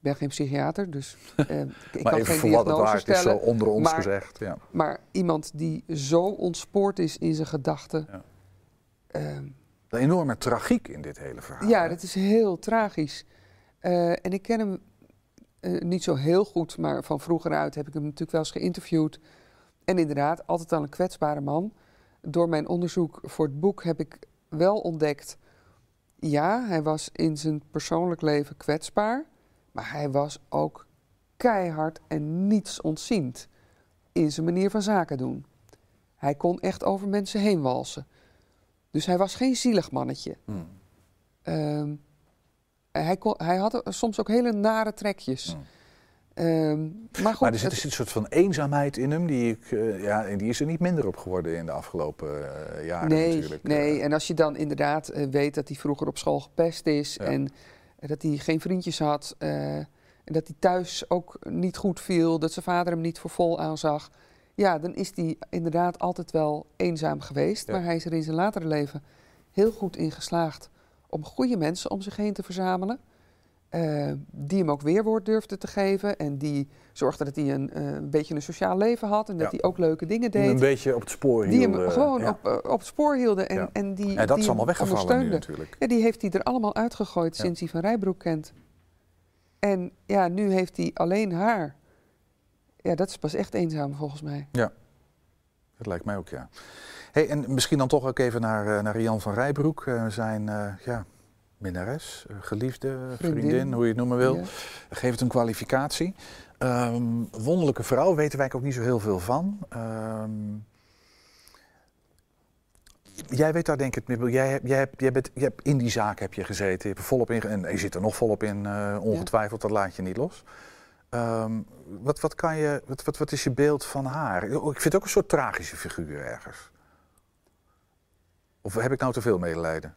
Ik ben geen psychiater, dus eh, ik maar kan even geen voor wat het is, zo onder ons maar, gezegd. Ja. Maar iemand die zo ontspoord is in zijn gedachten. Ja. Een enorme tragiek in dit hele verhaal. Ja, hè? dat is heel tragisch. Eh, en ik ken hem eh, niet zo heel goed, maar van vroeger uit heb ik hem natuurlijk wel eens geïnterviewd. En inderdaad, altijd al een kwetsbare man. Door mijn onderzoek voor het boek heb ik wel ontdekt... ja, hij was in zijn persoonlijk leven kwetsbaar... maar hij was ook keihard en niets ontziend in zijn manier van zaken doen. Hij kon echt over mensen heen walsen. Dus hij was geen zielig mannetje. Hmm. Ehm, hij, kon, hij had soms ook hele nare trekjes. Hmm. Ehm, maar goed, Maar er zit, het- zit een soort van eenzaamheid in hem, die, ik, eh, ja, en die is er niet minder op geworden in de afgelopen eh, jaren nee, natuurlijk. nee. En als je dan inderdaad eh, weet dat hij vroeger op school gepest is Ja. en eh, dat hij geen vriendjes had eh, en dat hij thuis ook niet goed viel, dat zijn vader hem niet voor vol aanzag, ja, dan is hij inderdaad altijd wel eenzaam geweest. Ja. Maar hij is er in zijn latere leven heel goed in geslaagd om goede mensen om zich heen te verzamelen. Eh, die hem ook weerwoord durfden te geven. En die zorgden dat hij een, eh, een beetje een sociaal leven had. En dat Ja. hij ook leuke dingen Die deed. een beetje op het spoor Die hielden. hem gewoon ja. op, eh, op het spoor hielden. En, Ja. en die, dat die is allemaal weggevallen nu natuurlijk. Ja, die heeft hij er allemaal uitgegooid Ja. sinds hij van Rijbroek kent. En ja, nu heeft hij alleen haar. Ja, dat is pas echt eenzaam volgens mij. Dat lijkt mij ook, ja. Hey, en misschien dan toch ook even naar, naar Rian van Rijbroek, zijn ja, minnares, eh, geliefde, vriendin, Vriendin. hoe je het noemen wil. Ja. Geef het een kwalificatie. Ehm, wonderlijke vrouw, weten wij ook niet zo heel veel van. Ehm, jij weet daar denk ik het. Jij, jij, jij, bent, jij hebt in die zaak heb je gezeten, je hebt volop in, en je zit er nog volop in, eh, ongetwijfeld, dat laat je niet los. Ehm, wat, wat, kan je, wat, wat, wat is je beeld van haar? Ik vind het ook een soort tragische figuur ergens. Of heb ik nou te veel medelijden?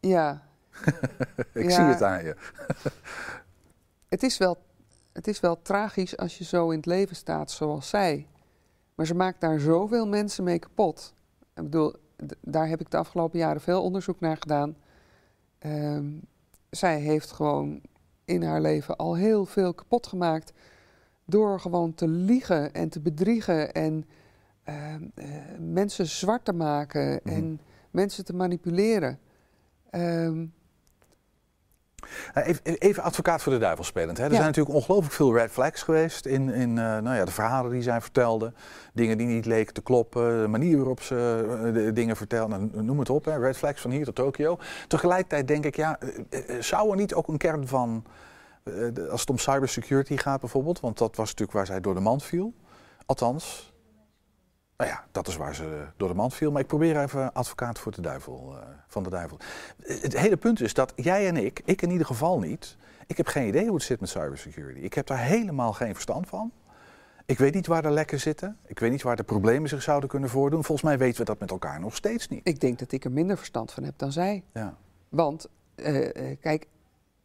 Ja, ik Ja. zie het aan je. het is, wel, het is wel tragisch als je zo in het leven staat zoals zij. Maar ze maakt daar zoveel mensen mee kapot. Ik bedoel, daar heb ik de afgelopen jaren veel onderzoek naar gedaan. Ehm, zij heeft gewoon in haar leven al heel veel kapot gemaakt. Door gewoon te liegen en te bedriegen en ehm, eh, mensen zwart te maken Mhm. en mensen te manipuleren. Ehm, Eh, Even, even advocaat voor de duivel spelend. Hè. Er Ja. zijn natuurlijk ongelooflijk veel red flags geweest in, in eh, nou ja, de verhalen die zij vertelde. Dingen die niet leken te kloppen, de manier waarop ze eh, de dingen vertelden. Nou, noem het op, hè. red flags van hier tot Tokio. Tegelijkertijd denk ik, ja, eh, eh, zou er niet ook een kern van, eh, als het om cybersecurity gaat bijvoorbeeld, want dat was natuurlijk waar zij door de mand viel. Althans, nou ja, dat is waar ze door de mand viel. Maar ik probeer even advocaat voor de duivel, eh, van de duivel. Eh, Het hele punt is dat jij en ik, ik in ieder geval niet, ik heb geen idee hoe het zit met cybersecurity. Ik heb daar helemaal geen verstand van. Ik weet niet waar de lekken zitten. Ik weet niet waar de problemen zich zouden kunnen voordoen. Volgens mij weten we dat met elkaar nog steeds niet. ik denk dat ik er minder verstand van heb dan zij. Ja. Want, eh, kijk,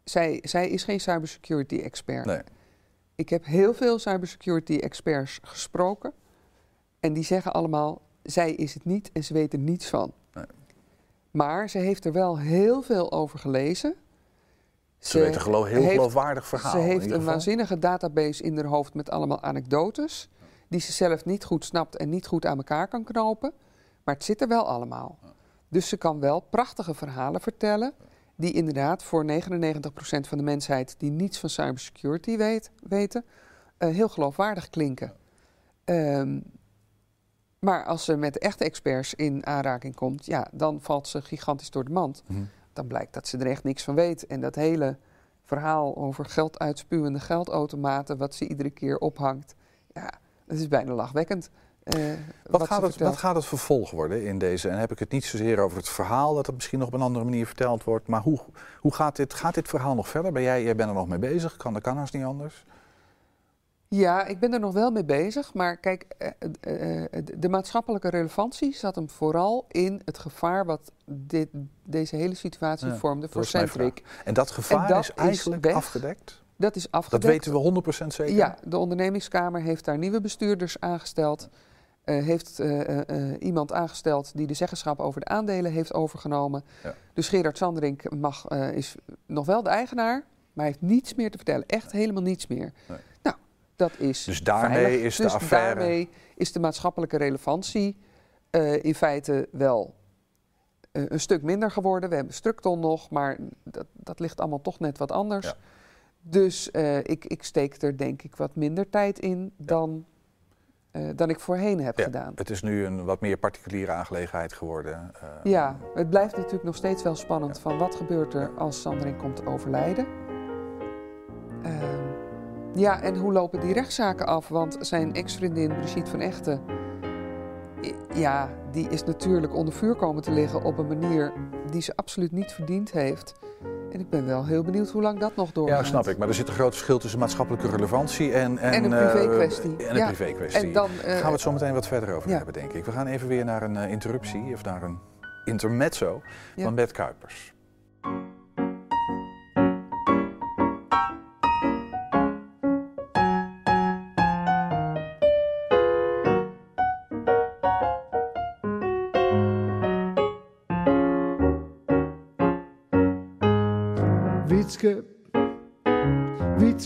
zij, zij is geen cybersecurity expert. Nee. Ik heb heel veel cybersecurity experts gesproken. En die zeggen allemaal, zij is het niet en ze weet er niets van. Nee. Maar ze heeft er wel heel veel over gelezen. Ze, weet een geloof, heel heeft- geloofwaardig verhaal. Ze heeft een waanzinnige database in haar hoofd met allemaal anekdotes. Die ze zelf niet goed snapt en niet goed aan elkaar kan knopen. Maar het zit er wel allemaal. Dus ze kan wel prachtige verhalen vertellen. Die inderdaad voor 99% van de mensheid die niets van cybersecurity weet, weten, eh, heel geloofwaardig klinken. Ehm, maar als ze met echte experts in aanraking komt, ja, dan valt ze gigantisch door de mand. Mhm. Dan blijkt dat ze er echt niks van weet. En dat hele verhaal over geld uitspuwende geldautomaten, wat ze iedere keer ophangt, ja, dat is bijna lachwekkend. eh, Wat, gaat het, wat gaat het vervolg worden in deze? En heb ik het niet zozeer over het verhaal, dat het misschien nog op een andere manier verteld wordt. Maar hoe, hoe gaat, dit, gaat dit verhaal nog verder? Ben jij, jij bent er nog mee bezig? Kan de kan haast niet anders? Ja, ik ben er nog wel mee bezig. Maar kijk, eh, eh, eh, de maatschappelijke relevantie zat hem vooral in het gevaar wat dit, deze hele situatie Ja, vormde dat voor Centric. En dat gevaar dat is eigenlijk afgedekt? Dat is Dat afgedekt. weten we 100% zeker? Ja, de ondernemingskamer heeft daar nieuwe bestuurders aangesteld. Heeft iemand aangesteld die de zeggenschap over de aandelen heeft overgenomen. Ja. Dus Gerard Sanderink mag, is nog wel de eigenaar, maar heeft niets meer te vertellen. Echt helemaal niets meer. Nee. Dat is Dus daarmee veilig. is de dus affaire- daarmee is de maatschappelijke relevantie eh, in feite wel eh, een stuk minder geworden. We hebben Structon nog, maar dat, dat ligt allemaal toch net wat anders. Ja. Dus eh, ik, ik steek er denk ik wat minder tijd in dan, dan ik voorheen heb Ja, gedaan. Het is nu een wat meer particuliere aangelegenheid geworden. Ja, het blijft natuurlijk nog steeds wel spannend van wat gebeurt er als Sandring komt overlijden. Ja, en hoe lopen die rechtszaken af? Want zijn ex-vriendin Brigitte van Echten, ja, die is natuurlijk onder vuur komen te liggen op een manier die ze absoluut niet verdiend heeft. En ik ben wel heel benieuwd hoe lang dat nog doorgaat. Ja, snap ik. Maar er zit een groot verschil tussen maatschappelijke relevantie en... En, En een eh, privé-kwestie. en een Ja, privé-kwestie. en dan, Daar eh, gaan we het zo meteen wat verder over ja. hebben, denk ik. We gaan even weer naar een eh, interruptie, of naar een intermezzo Ja. van Bert Kuipers.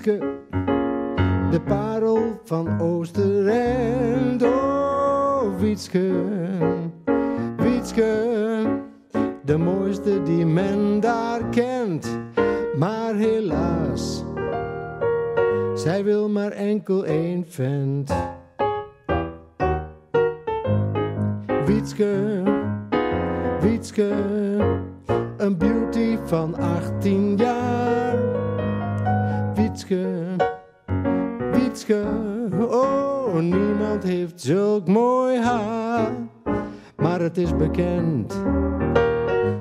De parel van Oosterend. Oh, Wietske, Wietske, de mooiste die men daar kent. Maar helaas, zij wil maar enkel één vent. Wietske, Wietske, oh, niemand heeft zulk mooi haar. Maar het is bekend,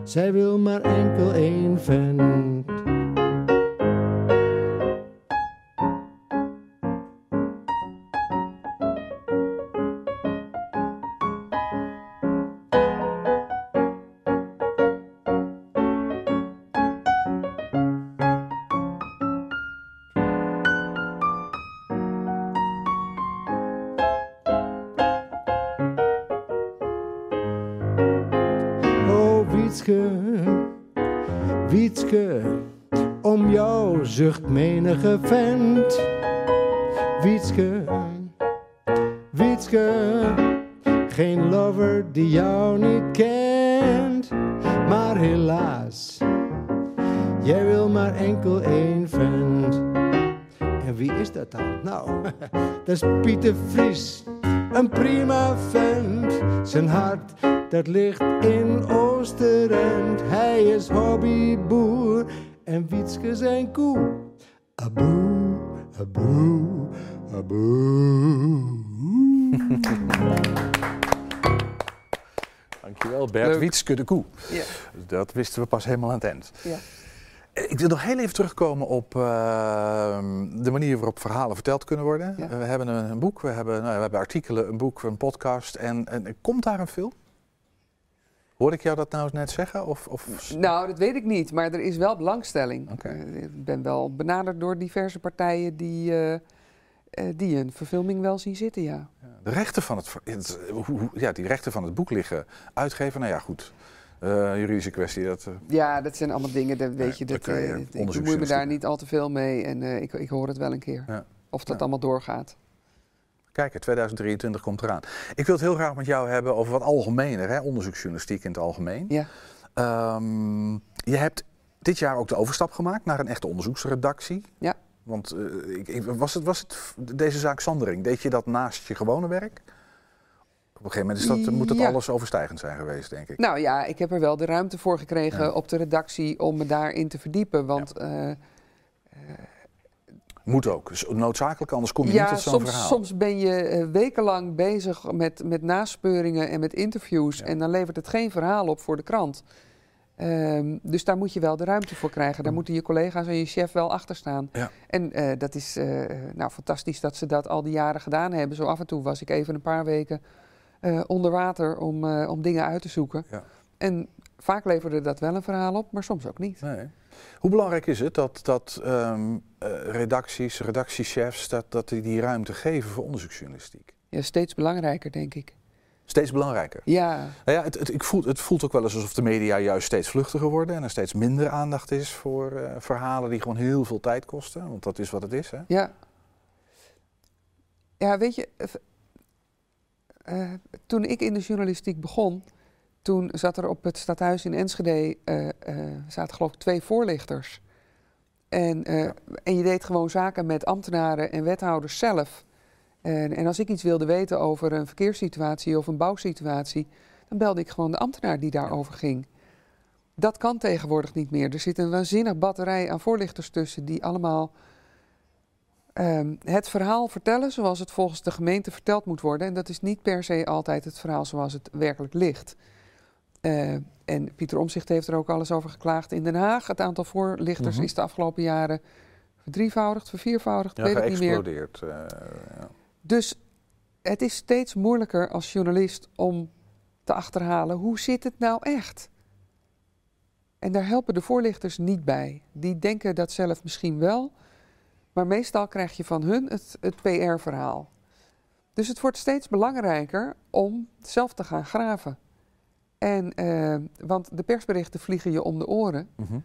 zij wil maar enkel één vent. Pieter Vries, een prima vent. Zijn hart, dat ligt in Oosterend. Hij is hobbyboer en Wietske zijn koe. Aboe, aboe, aboe. Dankjewel, Bert Leuk. Wietske de Koe. Ja. Dat wisten we pas helemaal aan het eind. Ja. Eh, Ik wil nog heel even terugkomen op eh, de manier waarop verhalen verteld kunnen worden. Ja. Eh, we hebben een, een boek, we hebben, nou, we hebben artikelen, een boek, een podcast. En, en komt daar een film? Hoorde ik jou dat nou net zeggen? Of, of... Nou, dat weet ik niet, maar er is wel belangstelling. Eh, ik ben wel benaderd door diverse partijen die, die een verfilming wel zien zitten, ja. De rechten van het, ja, die rechten van het boek liggen. Uitgever, nou ja, goed. Eh, juridische kwestie. Dat, eh, Ja, dat zijn allemaal dingen, dat weet je, dat, je eh, ik bemoei me daar niet al te veel mee en ik, ik hoor het wel een keer. Ja. Of dat Ja. allemaal doorgaat. Kijk, 2023 komt eraan. Ik wil het heel graag met jou hebben over wat algemener, hè? onderzoeksjournalistiek in het algemeen. Ja. Ehm, je hebt dit jaar ook de overstap gemaakt naar een echte onderzoeksredactie. Ja. Want ik, ik- was, het, was het deze zaak Sandering? Deed je dat naast je gewone werk? Op een gegeven moment is dat, moet het Ja. alles overstijgend zijn geweest, denk ik. Nou ja, ik heb er wel de ruimte voor gekregen Ja. op de redactie om me daarin te verdiepen. Want eh, Moet ook. Is noodzakelijk, anders kom je niet tot zo'n soms, verhaal. soms ben je eh, wekenlang bezig met, met naspeuringen en met interviews. En dan levert het geen verhaal op voor de krant. Ehm, dus daar moet je wel de ruimte voor krijgen. Daar moeten je collega's en je chef wel achter staan. Ja. En eh, dat is eh, nou, fantastisch dat ze dat al die jaren gedaan hebben. Zo af en toe was ik even een paar weken eh, onder water om, eh, om dingen uit te zoeken. Ja. En vaak leverde dat wel een verhaal op, maar soms ook niet. Nee. Hoe belangrijk is het dat, dat ehm, eh, redacties, redactiechefs, dat, dat die die ruimte geven voor onderzoeksjournalistiek? Ja, steeds belangrijker, denk ik. Steeds belangrijker. Ja, Nou ja, het, het, ik voel, het voelt ook wel eens alsof de media juist steeds vluchtiger worden en er steeds minder aandacht is voor verhalen die gewoon heel veel tijd kosten. Want dat is wat het is. Hè? Ja. Ja, weet je, eh, toen ik in de journalistiek begon, toen zat er op het stadhuis in Enschede, eh, zaten geloof ik twee voorlichters. En, en je deed gewoon zaken met ambtenaren en wethouders zelf. En, en als ik iets wilde weten over een verkeerssituatie of een bouwsituatie, dan belde ik gewoon de ambtenaar die daarover ging. Dat kan tegenwoordig niet meer. Er zit een waanzinnig batterij aan voorlichters tussen die allemaal ehm, het verhaal vertellen zoals het volgens de gemeente verteld moet worden. En dat is niet per se altijd het verhaal zoals het werkelijk ligt. Eh, en Pieter Omzicht heeft er ook alles over geklaagd in Den Haag. Het aantal voorlichters Mhm. is de afgelopen jaren verdrievoudigd, verviervoudigd, Ja, weet ik niet meer. geëxplodeerd. eh, ja. Dus het is steeds moeilijker als journalist om te achterhalen hoe zit het nou echt. En daar helpen de voorlichters niet bij. Die denken dat zelf misschien wel, maar meestal krijg je van hun het, het PR-verhaal. Dus het wordt steeds belangrijker om zelf te gaan graven. En, eh, want de persberichten vliegen je om de oren. Mhm.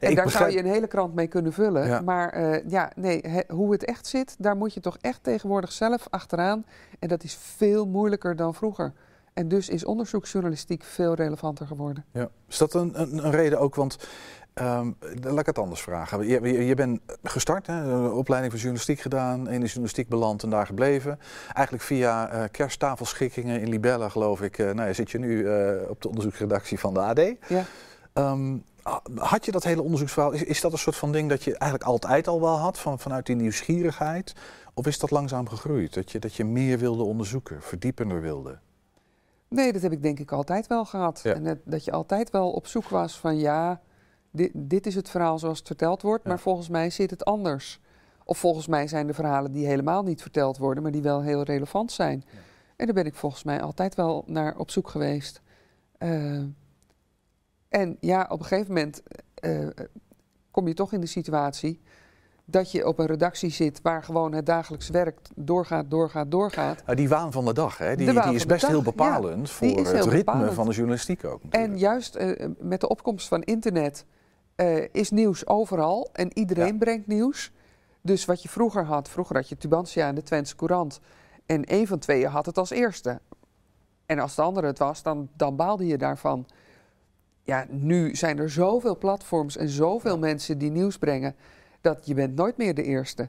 En Ik daar begrijp- zou je een hele krant mee kunnen vullen. Ja. Maar eh, ja, nee, he- hoe het echt zit, daar moet je toch echt tegenwoordig zelf achteraan. En dat is veel moeilijker dan vroeger. En dus is onderzoeksjournalistiek veel relevanter geworden. Ja. Is dat een, een, een reden ook? Want dan laat ik het anders vragen. Je, je, je bent gestart, hè, een opleiding van journalistiek gedaan, in de journalistiek beland en daar gebleven. Eigenlijk via eh, kersttafelschikkingen in Libella, geloof ik. eh, nou, ja, zit je nu eh, op de onderzoeksredactie van de AD. Ja. Ehm, had je dat hele onderzoeksverhaal, is, is dat een soort van ding dat je eigenlijk altijd al wel had, van, vanuit die nieuwsgierigheid? Of is dat langzaam gegroeid, dat je, dat je meer wilde onderzoeken, verdiepender wilde? Nee, dat heb ik denk ik altijd wel gehad. Ja. En dat, dat je altijd wel op zoek was van ja, dit, dit is het verhaal zoals het verteld wordt, maar volgens mij zit het anders. Of volgens mij zijn er verhalen die helemaal niet verteld worden, maar die wel heel relevant zijn. En daar ben ik volgens mij altijd wel naar op zoek geweest. Eh, en ja, op een gegeven moment eh, eh, kom je toch in de situatie dat je op een redactie zit waar gewoon het dagelijks werk doorgaat, doorgaat, doorgaat. Nou, die waan van de dag, hè, die, die is best heel bepalend ja, voor het ritme bepalend. van de journalistiek ook. En juist met de opkomst van internet eh, is nieuws overal en iedereen brengt nieuws. Dus wat je vroeger had, vroeger had je Tubantia en de Twentse Courant. En één van tweeën had het als eerste. En als de andere het was, dan, dan baalde je daarvan. Ja, nu zijn er zoveel platforms en zoveel mensen die nieuws brengen... dat je bent nooit meer de eerste.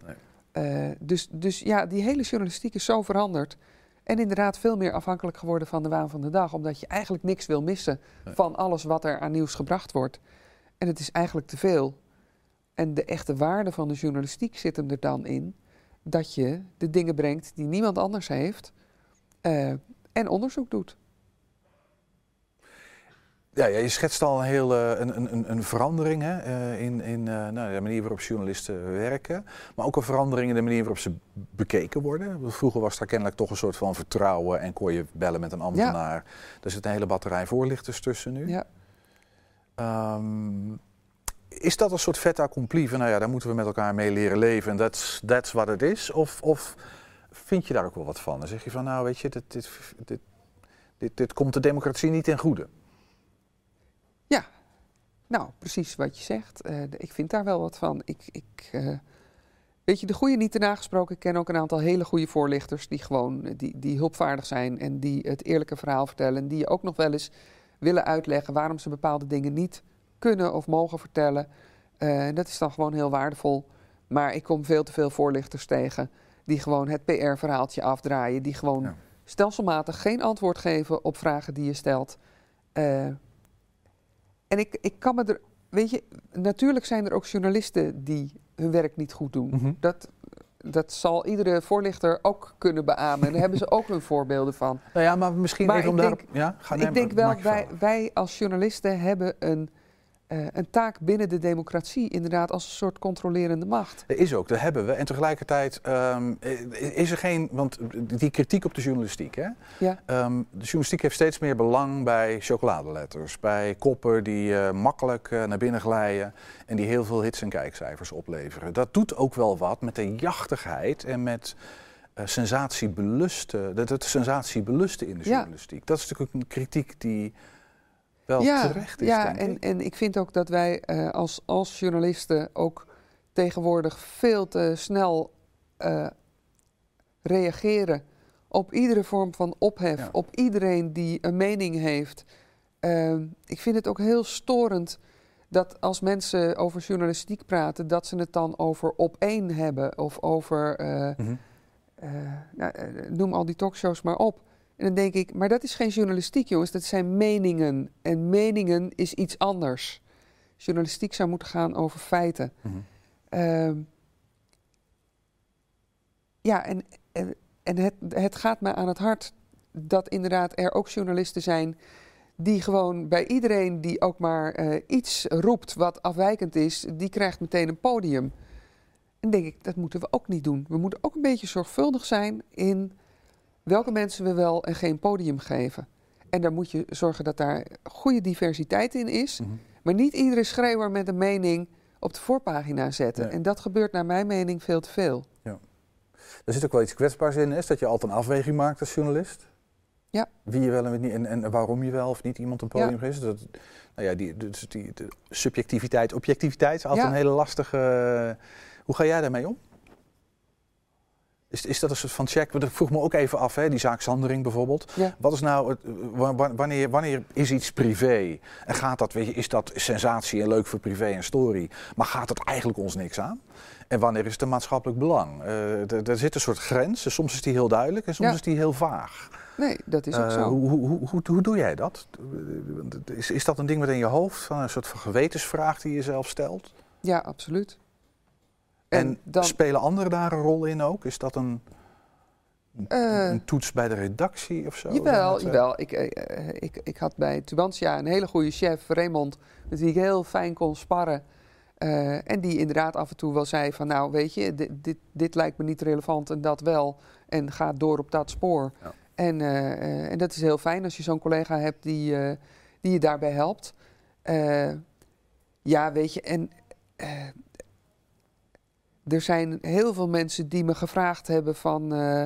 Eh, dus, dus ja, die hele journalistiek is zo veranderd. En inderdaad veel meer afhankelijk geworden van de waan van de dag. Omdat je eigenlijk niks wil missen van alles wat er aan nieuws gebracht wordt. En het is eigenlijk te veel. En de echte waarde van de journalistiek zit hem er dan in... dat je de dingen brengt die niemand anders heeft... eh, en onderzoek doet. Ja, ja, je schetst al een hele een, een- een, een verandering hè, eh, in, in eh, nou, de manier waarop journalisten werken. Maar ook een verandering in de manier waarop ze bekeken worden. Vroeger was daar kennelijk toch een soort van vertrouwen en kon je bellen met een ambtenaar. Er zit een hele batterij voorlichters tussen nu. Ja. Ehm, is dat een soort fait accompli van, nou ja, daar moeten we met elkaar mee leren leven en that's, that's what it is? Of, of vind je daar ook wel wat van? Dan zeg je van, nou weet je, dit, dit, dit, dit, dit komt de democratie niet ten goede. Ja, nou, precies wat je zegt. Eh, ik vind daar wel wat van. Ik, ik, eh, weet je, de goede niet te nagesproken. Ik ken ook een aantal hele goede voorlichters die gewoon eh, die, die hulpvaardig zijn en die het eerlijke verhaal vertellen. En die je ook nog wel eens willen uitleggen waarom ze bepaalde dingen niet kunnen of mogen vertellen. Eh, dat is dan gewoon heel waardevol. Maar ik kom veel te veel voorlichters tegen die gewoon het PR-verhaaltje afdraaien. Die gewoon stelselmatig geen antwoord geven op vragen die je stelt. Eh, en ik, ik kan me er, weet je, natuurlijk zijn er ook journalisten die hun werk niet goed doen. Mhm. Dat, dat zal iedere voorlichter ook kunnen beamen. En daar hebben ze ook hun voorbeelden van. Nou ja, maar misschien Maar even om ik daarop... Ja, ga, ik denk wel, wij, wij als journalisten hebben een, eh, een taak binnen de democratie, inderdaad, als een soort controlerende macht. Er is ook, dat hebben we. En tegelijkertijd ehm, is er geen, want die kritiek op de journalistiek, hè? Ja. Ehm, de journalistiek heeft steeds meer belang bij chocoladeletters, bij koppen die eh, makkelijk eh, naar binnen glijden en die heel veel hits en kijkcijfers opleveren. Dat doet ook wel wat met de jachtigheid en met eh sensatiebelusten, dat het sensatiebelusten in de Ja. journalistiek. Dat is natuurlijk een kritiek die wel ja, terecht is, ja en, ik. en ik vind ook dat wij eh, als, als journalisten ook tegenwoordig veel te snel eh, reageren op iedere vorm van ophef, Ja. op iedereen die een mening heeft. Ehm, ik vind het ook heel storend dat als mensen over journalistiek praten, dat ze het dan over op één hebben of over, eh, Mhm. nou, noem al die talkshows maar op. En dan denk ik, maar dat is geen journalistiek, jongens, dat zijn meningen. En meningen is iets anders. Journalistiek zou moeten gaan over feiten. Mhm. Ehm, ja, en, en, en het, het gaat me aan het hart dat inderdaad er ook journalisten zijn die gewoon bij iedereen die ook maar eh, iets roept wat afwijkend is, die krijgt meteen een podium. En denk ik, dat moeten we ook niet doen. We moeten ook een beetje zorgvuldig zijn in welke mensen we wel en geen podium geven. En daar moet je zorgen dat daar goede diversiteit in is. Mhm. Maar niet iedere schreeuwer met een mening op de voorpagina zetten. En dat gebeurt naar mijn mening veel te veel. Er zit ook wel iets kwetsbaars in, is dat je altijd een afweging maakt als journalist. Ja. Wie je wel en, niet, en, en waarom je wel of niet iemand een podium Ja. geeft. Dat, nou ja, die, dus die, de subjectiviteit, objectiviteit is altijd Ja. een hele lastige. eh, hoe ga jij daarmee om? Is, is dat een soort van check? Want ik vroeg me ook even af, hè, die zaak Sandering bijvoorbeeld. Ja. Wat is nou, het, wa- wa- wanneer, wanneer is iets privé? En gaat dat, weet je, is dat sensatie en leuk voor privé en story? Maar gaat het eigenlijk ons niks aan? En wanneer is het een maatschappelijk belang? Eh, er- zit een soort grens. Soms is die heel duidelijk en soms Ja. is die heel vaag. Nee, dat is ook Eh, zo. Hoe, hoe, hoe, hoe, hoe doe jij dat? Is, is dat een ding wat in je hoofd, een soort van gewetensvraag die je jezelf stelt? Ja, absoluut. En, dan- spelen anderen daar een rol in ook? Is dat een, Eh, een toets bij de redactie of zo? Jawel, Dat, eh, jawel. Ik, eh, eh, ik, ik had bij Tubantia een hele goede chef, Raymond, met wie ik heel fijn kon sparren. Eh, en die inderdaad af en toe wel zei van, nou weet je, dit, dit, dit lijkt me niet relevant en dat wel. En ga door op dat spoor. Ja. En, eh, eh, en dat is heel fijn als je zo'n collega hebt die, eh, die je daarbij helpt. Eh, ja, weet je, en eh, er zijn heel veel mensen die me gevraagd hebben van... eh,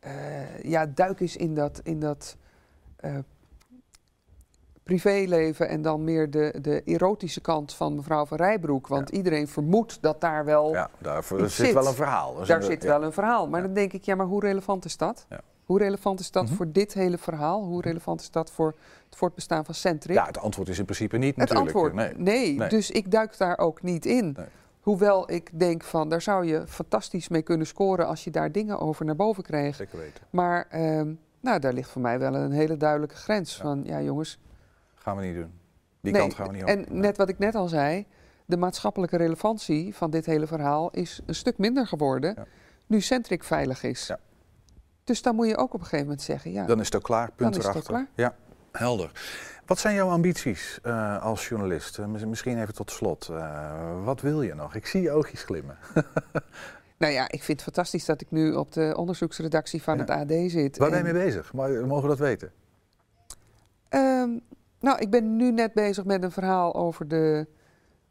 eh, ja, duik eens in dat, in dat eh, privéleven en dan meer de, de erotische kant van mevrouw van Rijbroek. Want iedereen vermoedt dat daar wel Ja, iets zit, wel een verhaal. Dus Daar zit ja. wel een verhaal. Maar dan denk ik, ja, maar hoe relevant is dat? Hoe relevant is dat Mhm. voor dit hele verhaal? Hoe relevant is dat voor het voortbestaan van Centric? Ja, het antwoord is in principe niet Het natuurlijk. antwoord, Nee. nee. Nee. Dus ik duik daar ook niet in. Nee. Hoewel ik denk van, daar zou je fantastisch mee kunnen scoren als je daar dingen over naar boven kreeg. Zeker weten. Maar ehm, nou, daar ligt voor mij wel een hele duidelijke grens van, ja jongens. Gaan we niet doen. Die nee, kant gaan we niet op. En net wat ik net al zei, de maatschappelijke relevantie van dit hele verhaal is een stuk minder geworden Ja. nu Centric veilig is. Ja. Dus dan moet je ook op een gegeven moment zeggen, ja, Dan is het ook klaar, punt Dan is het erachter. ook Ja, helder. Wat zijn jouw ambities eh, als journalist? Eh, mis- misschien even tot slot. Eh, wat wil je nog? Ik zie je oogjes glimmen. nou ja, ik vind het fantastisch dat ik nu op de onderzoeksredactie van Ja. het AD zit. Waar ben je mee bezig? Maar, mogen we dat weten? ehm, nou, ik ben nu net bezig met een verhaal over de,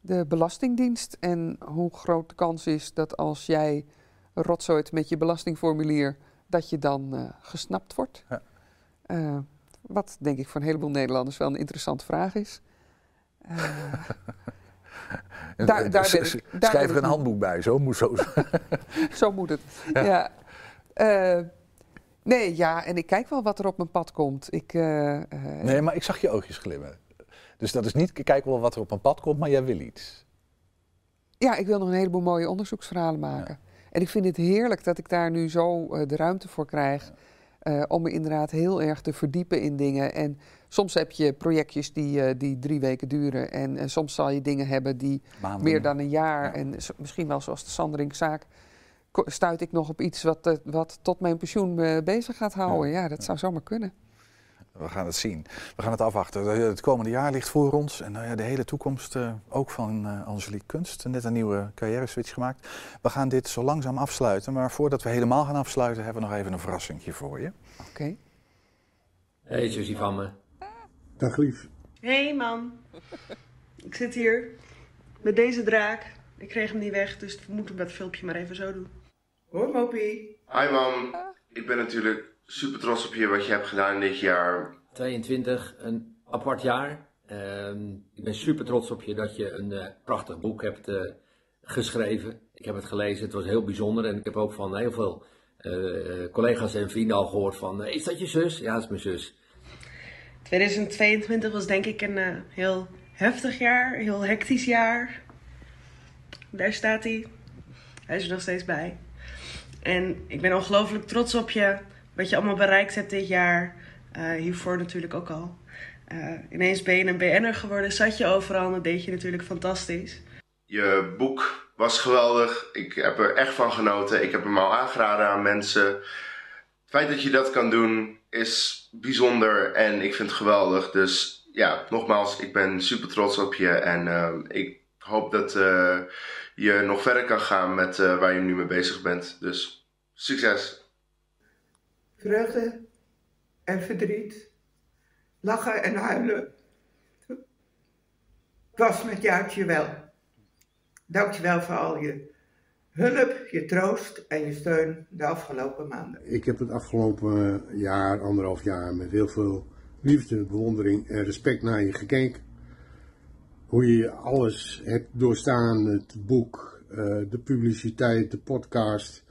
de Belastingdienst en hoe groot de kans is dat als jij rotzooit met je belastingformulier, dat je dan gesnapt wordt. Ja. Wat denk ik voor een heleboel Nederlanders wel een interessante vraag is. En- Daar- daar ben ik- daar Schrijf er ik een handboek bij, zo moet zo. zo moet het. Ja. Ja. Eh, nee, ja, en ik kijk wel wat er op mijn pad komt. Ik, eh, Nee, maar ik zag je oogjes glimmen. Dus dat is niet, ik kijk wel wat er op mijn pad komt, maar jij wil iets. Ja, ik wil nog een heleboel mooie onderzoeksverhalen maken. En ik vind het heerlijk dat ik daar nu zo de ruimte voor krijg. Eh, om me inderdaad heel erg te verdiepen in dingen. En soms heb je projectjes die, eh, die drie weken duren. En soms zal je dingen hebben die Maanden. meer dan een jaar. En misschien wel zoals de Sanderingzaak. Stuit ik nog op iets wat, eh, wat tot mijn pensioen me bezig gaat houden? Ja, dat zou zomaar kunnen. We gaan het zien. We gaan het afwachten. Het komende jaar ligt voor ons. En nou ja, de hele toekomst eh, ook van eh Angelique Kunst. Net een nieuwe carrière switch gemaakt. We gaan dit zo langzaam afsluiten. Maar voordat we helemaal gaan afsluiten, hebben we nog even een verrassingje voor je. Oké. Hey, Susie van me. Dag lief. Hey man, ik zit hier met deze draak. Ik kreeg hem niet weg, dus we moeten dat filmpje maar even zo doen. Hoi Mopie. Hi mam, ik ben natuurlijk super trots op je wat je hebt gedaan dit jaar. 22, een apart jaar. Ehm, ik ben super trots op je dat je een eh, prachtig boek hebt eh, geschreven. Ik heb het gelezen, het was heel bijzonder. En ik heb ook van heel veel eh, collega's en vrienden al gehoord van... eh, is dat je zus? Ja, dat is mijn zus. 2022 was denk ik een eh, heel heftig jaar, een heel hectisch jaar. Daar staat hij. Hij is er nog steeds bij. En ik ben ongelooflijk trots op je, wat je allemaal bereikt hebt dit jaar. Eh, hiervoor natuurlijk ook al. Eh, ineens ben je een BN'er geworden, zat je overal en dat deed je natuurlijk fantastisch. Je boek was geweldig, ik heb er echt van genoten. Ik heb hem al aangeraden aan mensen. Het feit dat je dat kan doen is bijzonder en ik vind het geweldig. Dus ja, nogmaals, ik ben super trots op je en eh, ik hoop dat je nog verder kan gaan met waar je nu mee bezig bent. Dus succes! Vreugde en verdriet. Lachen en huilen. Het was met Jaartje wel. Dank je wel voor al je hulp, je troost en je steun de afgelopen maanden. Ik heb het afgelopen jaar, anderhalf jaar, met heel veel liefde, bewondering en respect naar je gekeken. Hoe je alles hebt doorstaan, het boek, eh, de publiciteit, de podcast.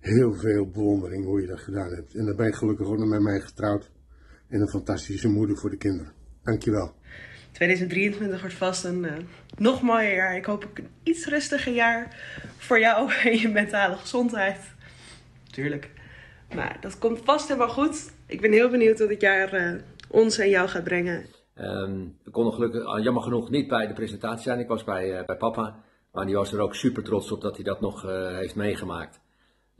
Heel veel bewondering hoe je dat gedaan hebt. En dan ben je gelukkig ook nog met mij getrouwd. En een fantastische moeder voor de kinderen. Dankjewel. 2023 wordt vast een eh, nog mooier jaar. Ik hoop ook een iets rustiger jaar voor jou en je mentale gezondheid. Tuurlijk. Maar dat komt vast helemaal goed. Ik ben heel benieuwd wat dit jaar eh, ons en jou gaat brengen. Ehm ik kon nog gelukkig, ah, jammer genoeg niet bij de presentatie zijn. Ik was bij, eh, bij papa. Maar die was er ook super trots op dat hij dat nog eh, heeft meegemaakt.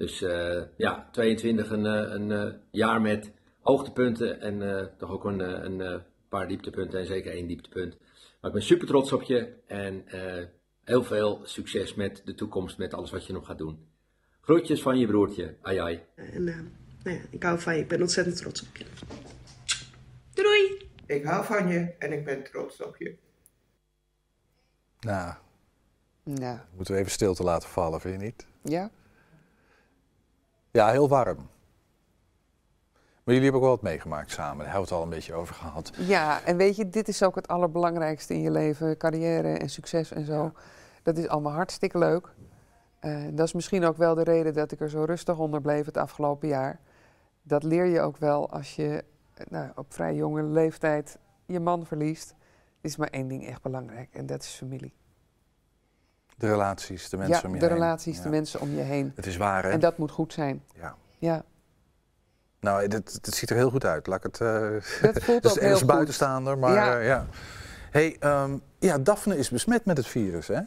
Dus eh, ja, 22 een, eh, een eh, jaar met hoogtepunten en eh, toch ook een, een eh, paar dieptepunten en zeker één dieptepunt. Maar ik ben super trots op je en eh, heel veel succes met de toekomst, met alles wat je nog gaat doen. Groetjes van je broertje. Ai ai. En eh, nou ja, ik hou van je. Ik ben ontzettend trots op je. Doei! Ik hou van je en ik ben trots op je. Nou, Nou, moeten we even stilte laten vallen, vind je niet? ja. Ja, heel warm. Maar jullie hebben ook wel wat meegemaakt samen. Daar hebben we het al een beetje over gehad. Ja, en weet je, dit is ook het allerbelangrijkste in je leven. Carrière en succes en zo. Dat is allemaal hartstikke leuk. Eh, dat is misschien ook wel de reden dat ik er zo rustig onder bleef het afgelopen jaar. Dat leer je ook wel als je eh, nou, op vrij jonge leeftijd je man verliest. Er is maar één ding echt belangrijk en dat is familie. De relaties, de mensen ja, om je de heen. relaties, Ja. de mensen om je heen. Het is waar, hè? En dat moet goed zijn. Ja. Ja. Nou, dit, dit ziet er heel goed uit. Laat ik het. eh Dat voelt dus ook heel goed. buitenstaander, maar Ja. ja. ja. Hey, ehm, ja, Daphne is besmet met het virus, hè?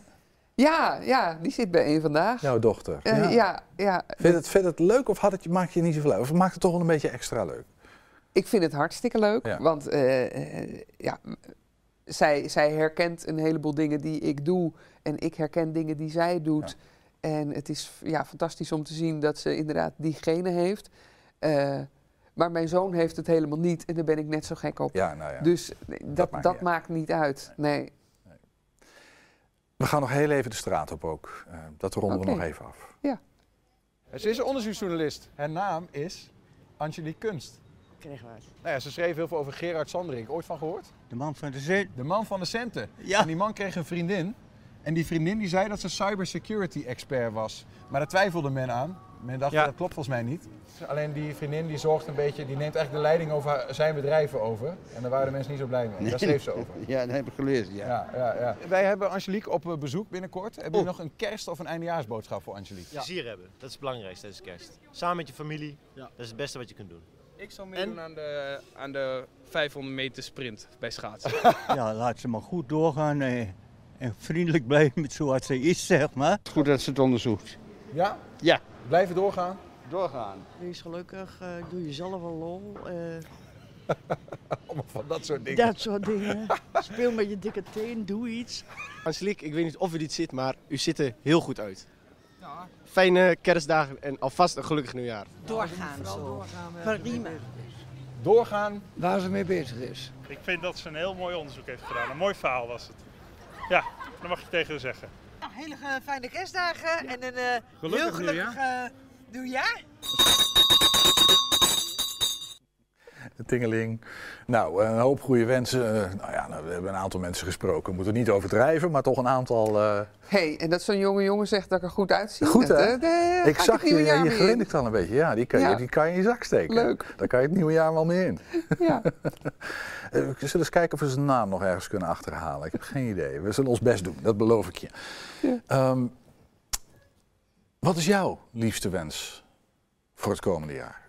Ja, ja, die zit bij één vandaag. Jouw dochter. Eh, ja. ja, ja. Vind je het, vind het leuk of had het, maak je niet zoveel uit? Of maakt het toch wel een beetje extra leuk? Ik vind het hartstikke leuk, Ja. want eh, eh, ja, zij, zij herkent een heleboel dingen die ik doe en ik herken dingen die zij doet. En het is ja, fantastisch om te zien dat ze inderdaad die genen heeft. Eh, maar mijn zoon heeft het helemaal niet en daar ben ik net zo gek op. Ja, nou ja. Dus nee, dat, maakt dat, niet maakt niet uit. Nee. We gaan nog heel even de straat op ook. Eh, dat ronden we nog even af. Ja. Ze is een onderzoeksjournalist. Haar naam is Angelique Kunst. Kreeg wat. Nou ja, ze schreef heel veel over Gerard Sanderink. Ooit van gehoord? De man van de cent. De man van de centen. Ja. En die man kreeg een vriendin. En die vriendin die zei dat ze cybersecurity expert was. Maar daar twijfelde men aan. Men dacht, Ja. dat klopt volgens mij niet. Alleen die vriendin die zorgt een beetje, die neemt eigenlijk de leiding over zijn bedrijven over. En daar waren de mensen niet zo blij mee. Daar schreef ze over. Ja, dat heb ik gelezen, ja. Ja, ja, ja. Wij hebben Angelique op eh, bezoek binnenkort. Hebben jullie nog een kerst- of een eindejaarsboodschap voor Angelique? Plezier hebben, dat is het belangrijkste tijdens kerst. Samen met je familie, dat is het beste wat je kunt doen. Ik zou meedoen aan de, aan de 500 meter sprint bij schaatsen. Ja, laat ze maar goed doorgaan eh, en vriendelijk blijven met zoals ze is, zeg maar. Goed dat ze het onderzoekt. Ja? Ja. Blijven doorgaan? Doorgaan. Wees gelukkig, eh, doe jezelf een lol. eh, Allemaal van dat soort dingen. dat soort dingen. Speel met je dikke teen, doe iets. Angelique, ik weet niet of u dit ziet, maar u ziet er heel goed uit. Fijne kerstdagen en alvast een gelukkig nieuwjaar. Doorgaan zo. Prima. Doorgaan. Waar ze mee bezig is. Ik vind dat ze een heel mooi onderzoek heeft gedaan. Een mooi verhaal was het. Ja, dat mag je tegen haar zeggen. Hele eh, fijne kerstdagen en een eh, Gelukkig heel gelukkig eh, nieuwjaar. Tingeling. Nou, een hoop goede wensen. Eh, nou ja, nou, we hebben een aantal mensen gesproken. We moeten niet overdrijven, maar toch een aantal. eh, hey, en dat zo'n jonge jongen zegt dat ik er goed uitzie. Goed hè? eh, ik zag je, je grinnikt al een beetje. Ja, die kan, Ja. Je, die kan je in je zak steken. Leuk. Daar kan je het nieuwe jaar wel mee in. Ja. We zullen eens kijken of we zijn naam nog ergens kunnen achterhalen. Ik heb geen idee. We zullen ons best doen, dat beloof ik je. Ehm, wat is jouw liefste wens voor het komende jaar?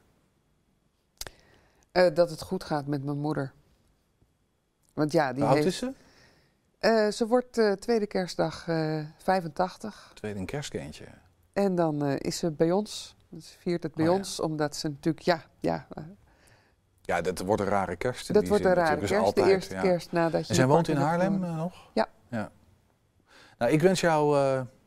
Eh, dat het goed gaat met mijn moeder. Want ja, die Hoe oud heeft... is ze? Eh, ze wordt eh, tweede kerstdag eh 85. Tweede een kerstkindje. En dan is ze bij ons. Ze viert het bij Oh ja. ons, omdat ze natuurlijk, ja, ja Ja, dat wordt een rare kerst. in dat wordt zin een rare kerst. Dus de eerste ja. kerst nadat je En zij woont in Haarlem nog? Ja. ja. Nou, ik wens jou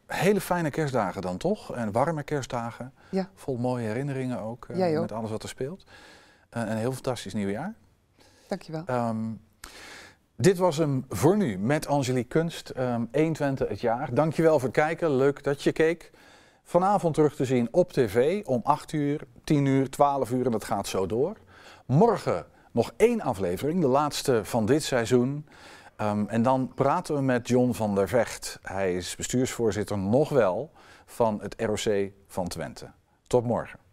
hele fijne kerstdagen dan toch. En warme kerstdagen. Ja. Vol mooie herinneringen ook. ook. Met alles wat er speelt. Eh, en een heel fantastisch nieuwjaar. Dankjewel. Ehm dit was hem voor nu met Angelique Kunst. ehm 120 het jaar. Dankjewel voor het kijken. Leuk dat je keek. Vanavond terug te zien op tv om 8 uur, 10 uur, 12 uur en dat gaat zo door. Morgen nog één aflevering, de laatste van dit seizoen. Ehm, en dan praten we met John van der Vecht. Hij is bestuursvoorzitter nog wel van het ROC van Twente. Tot morgen.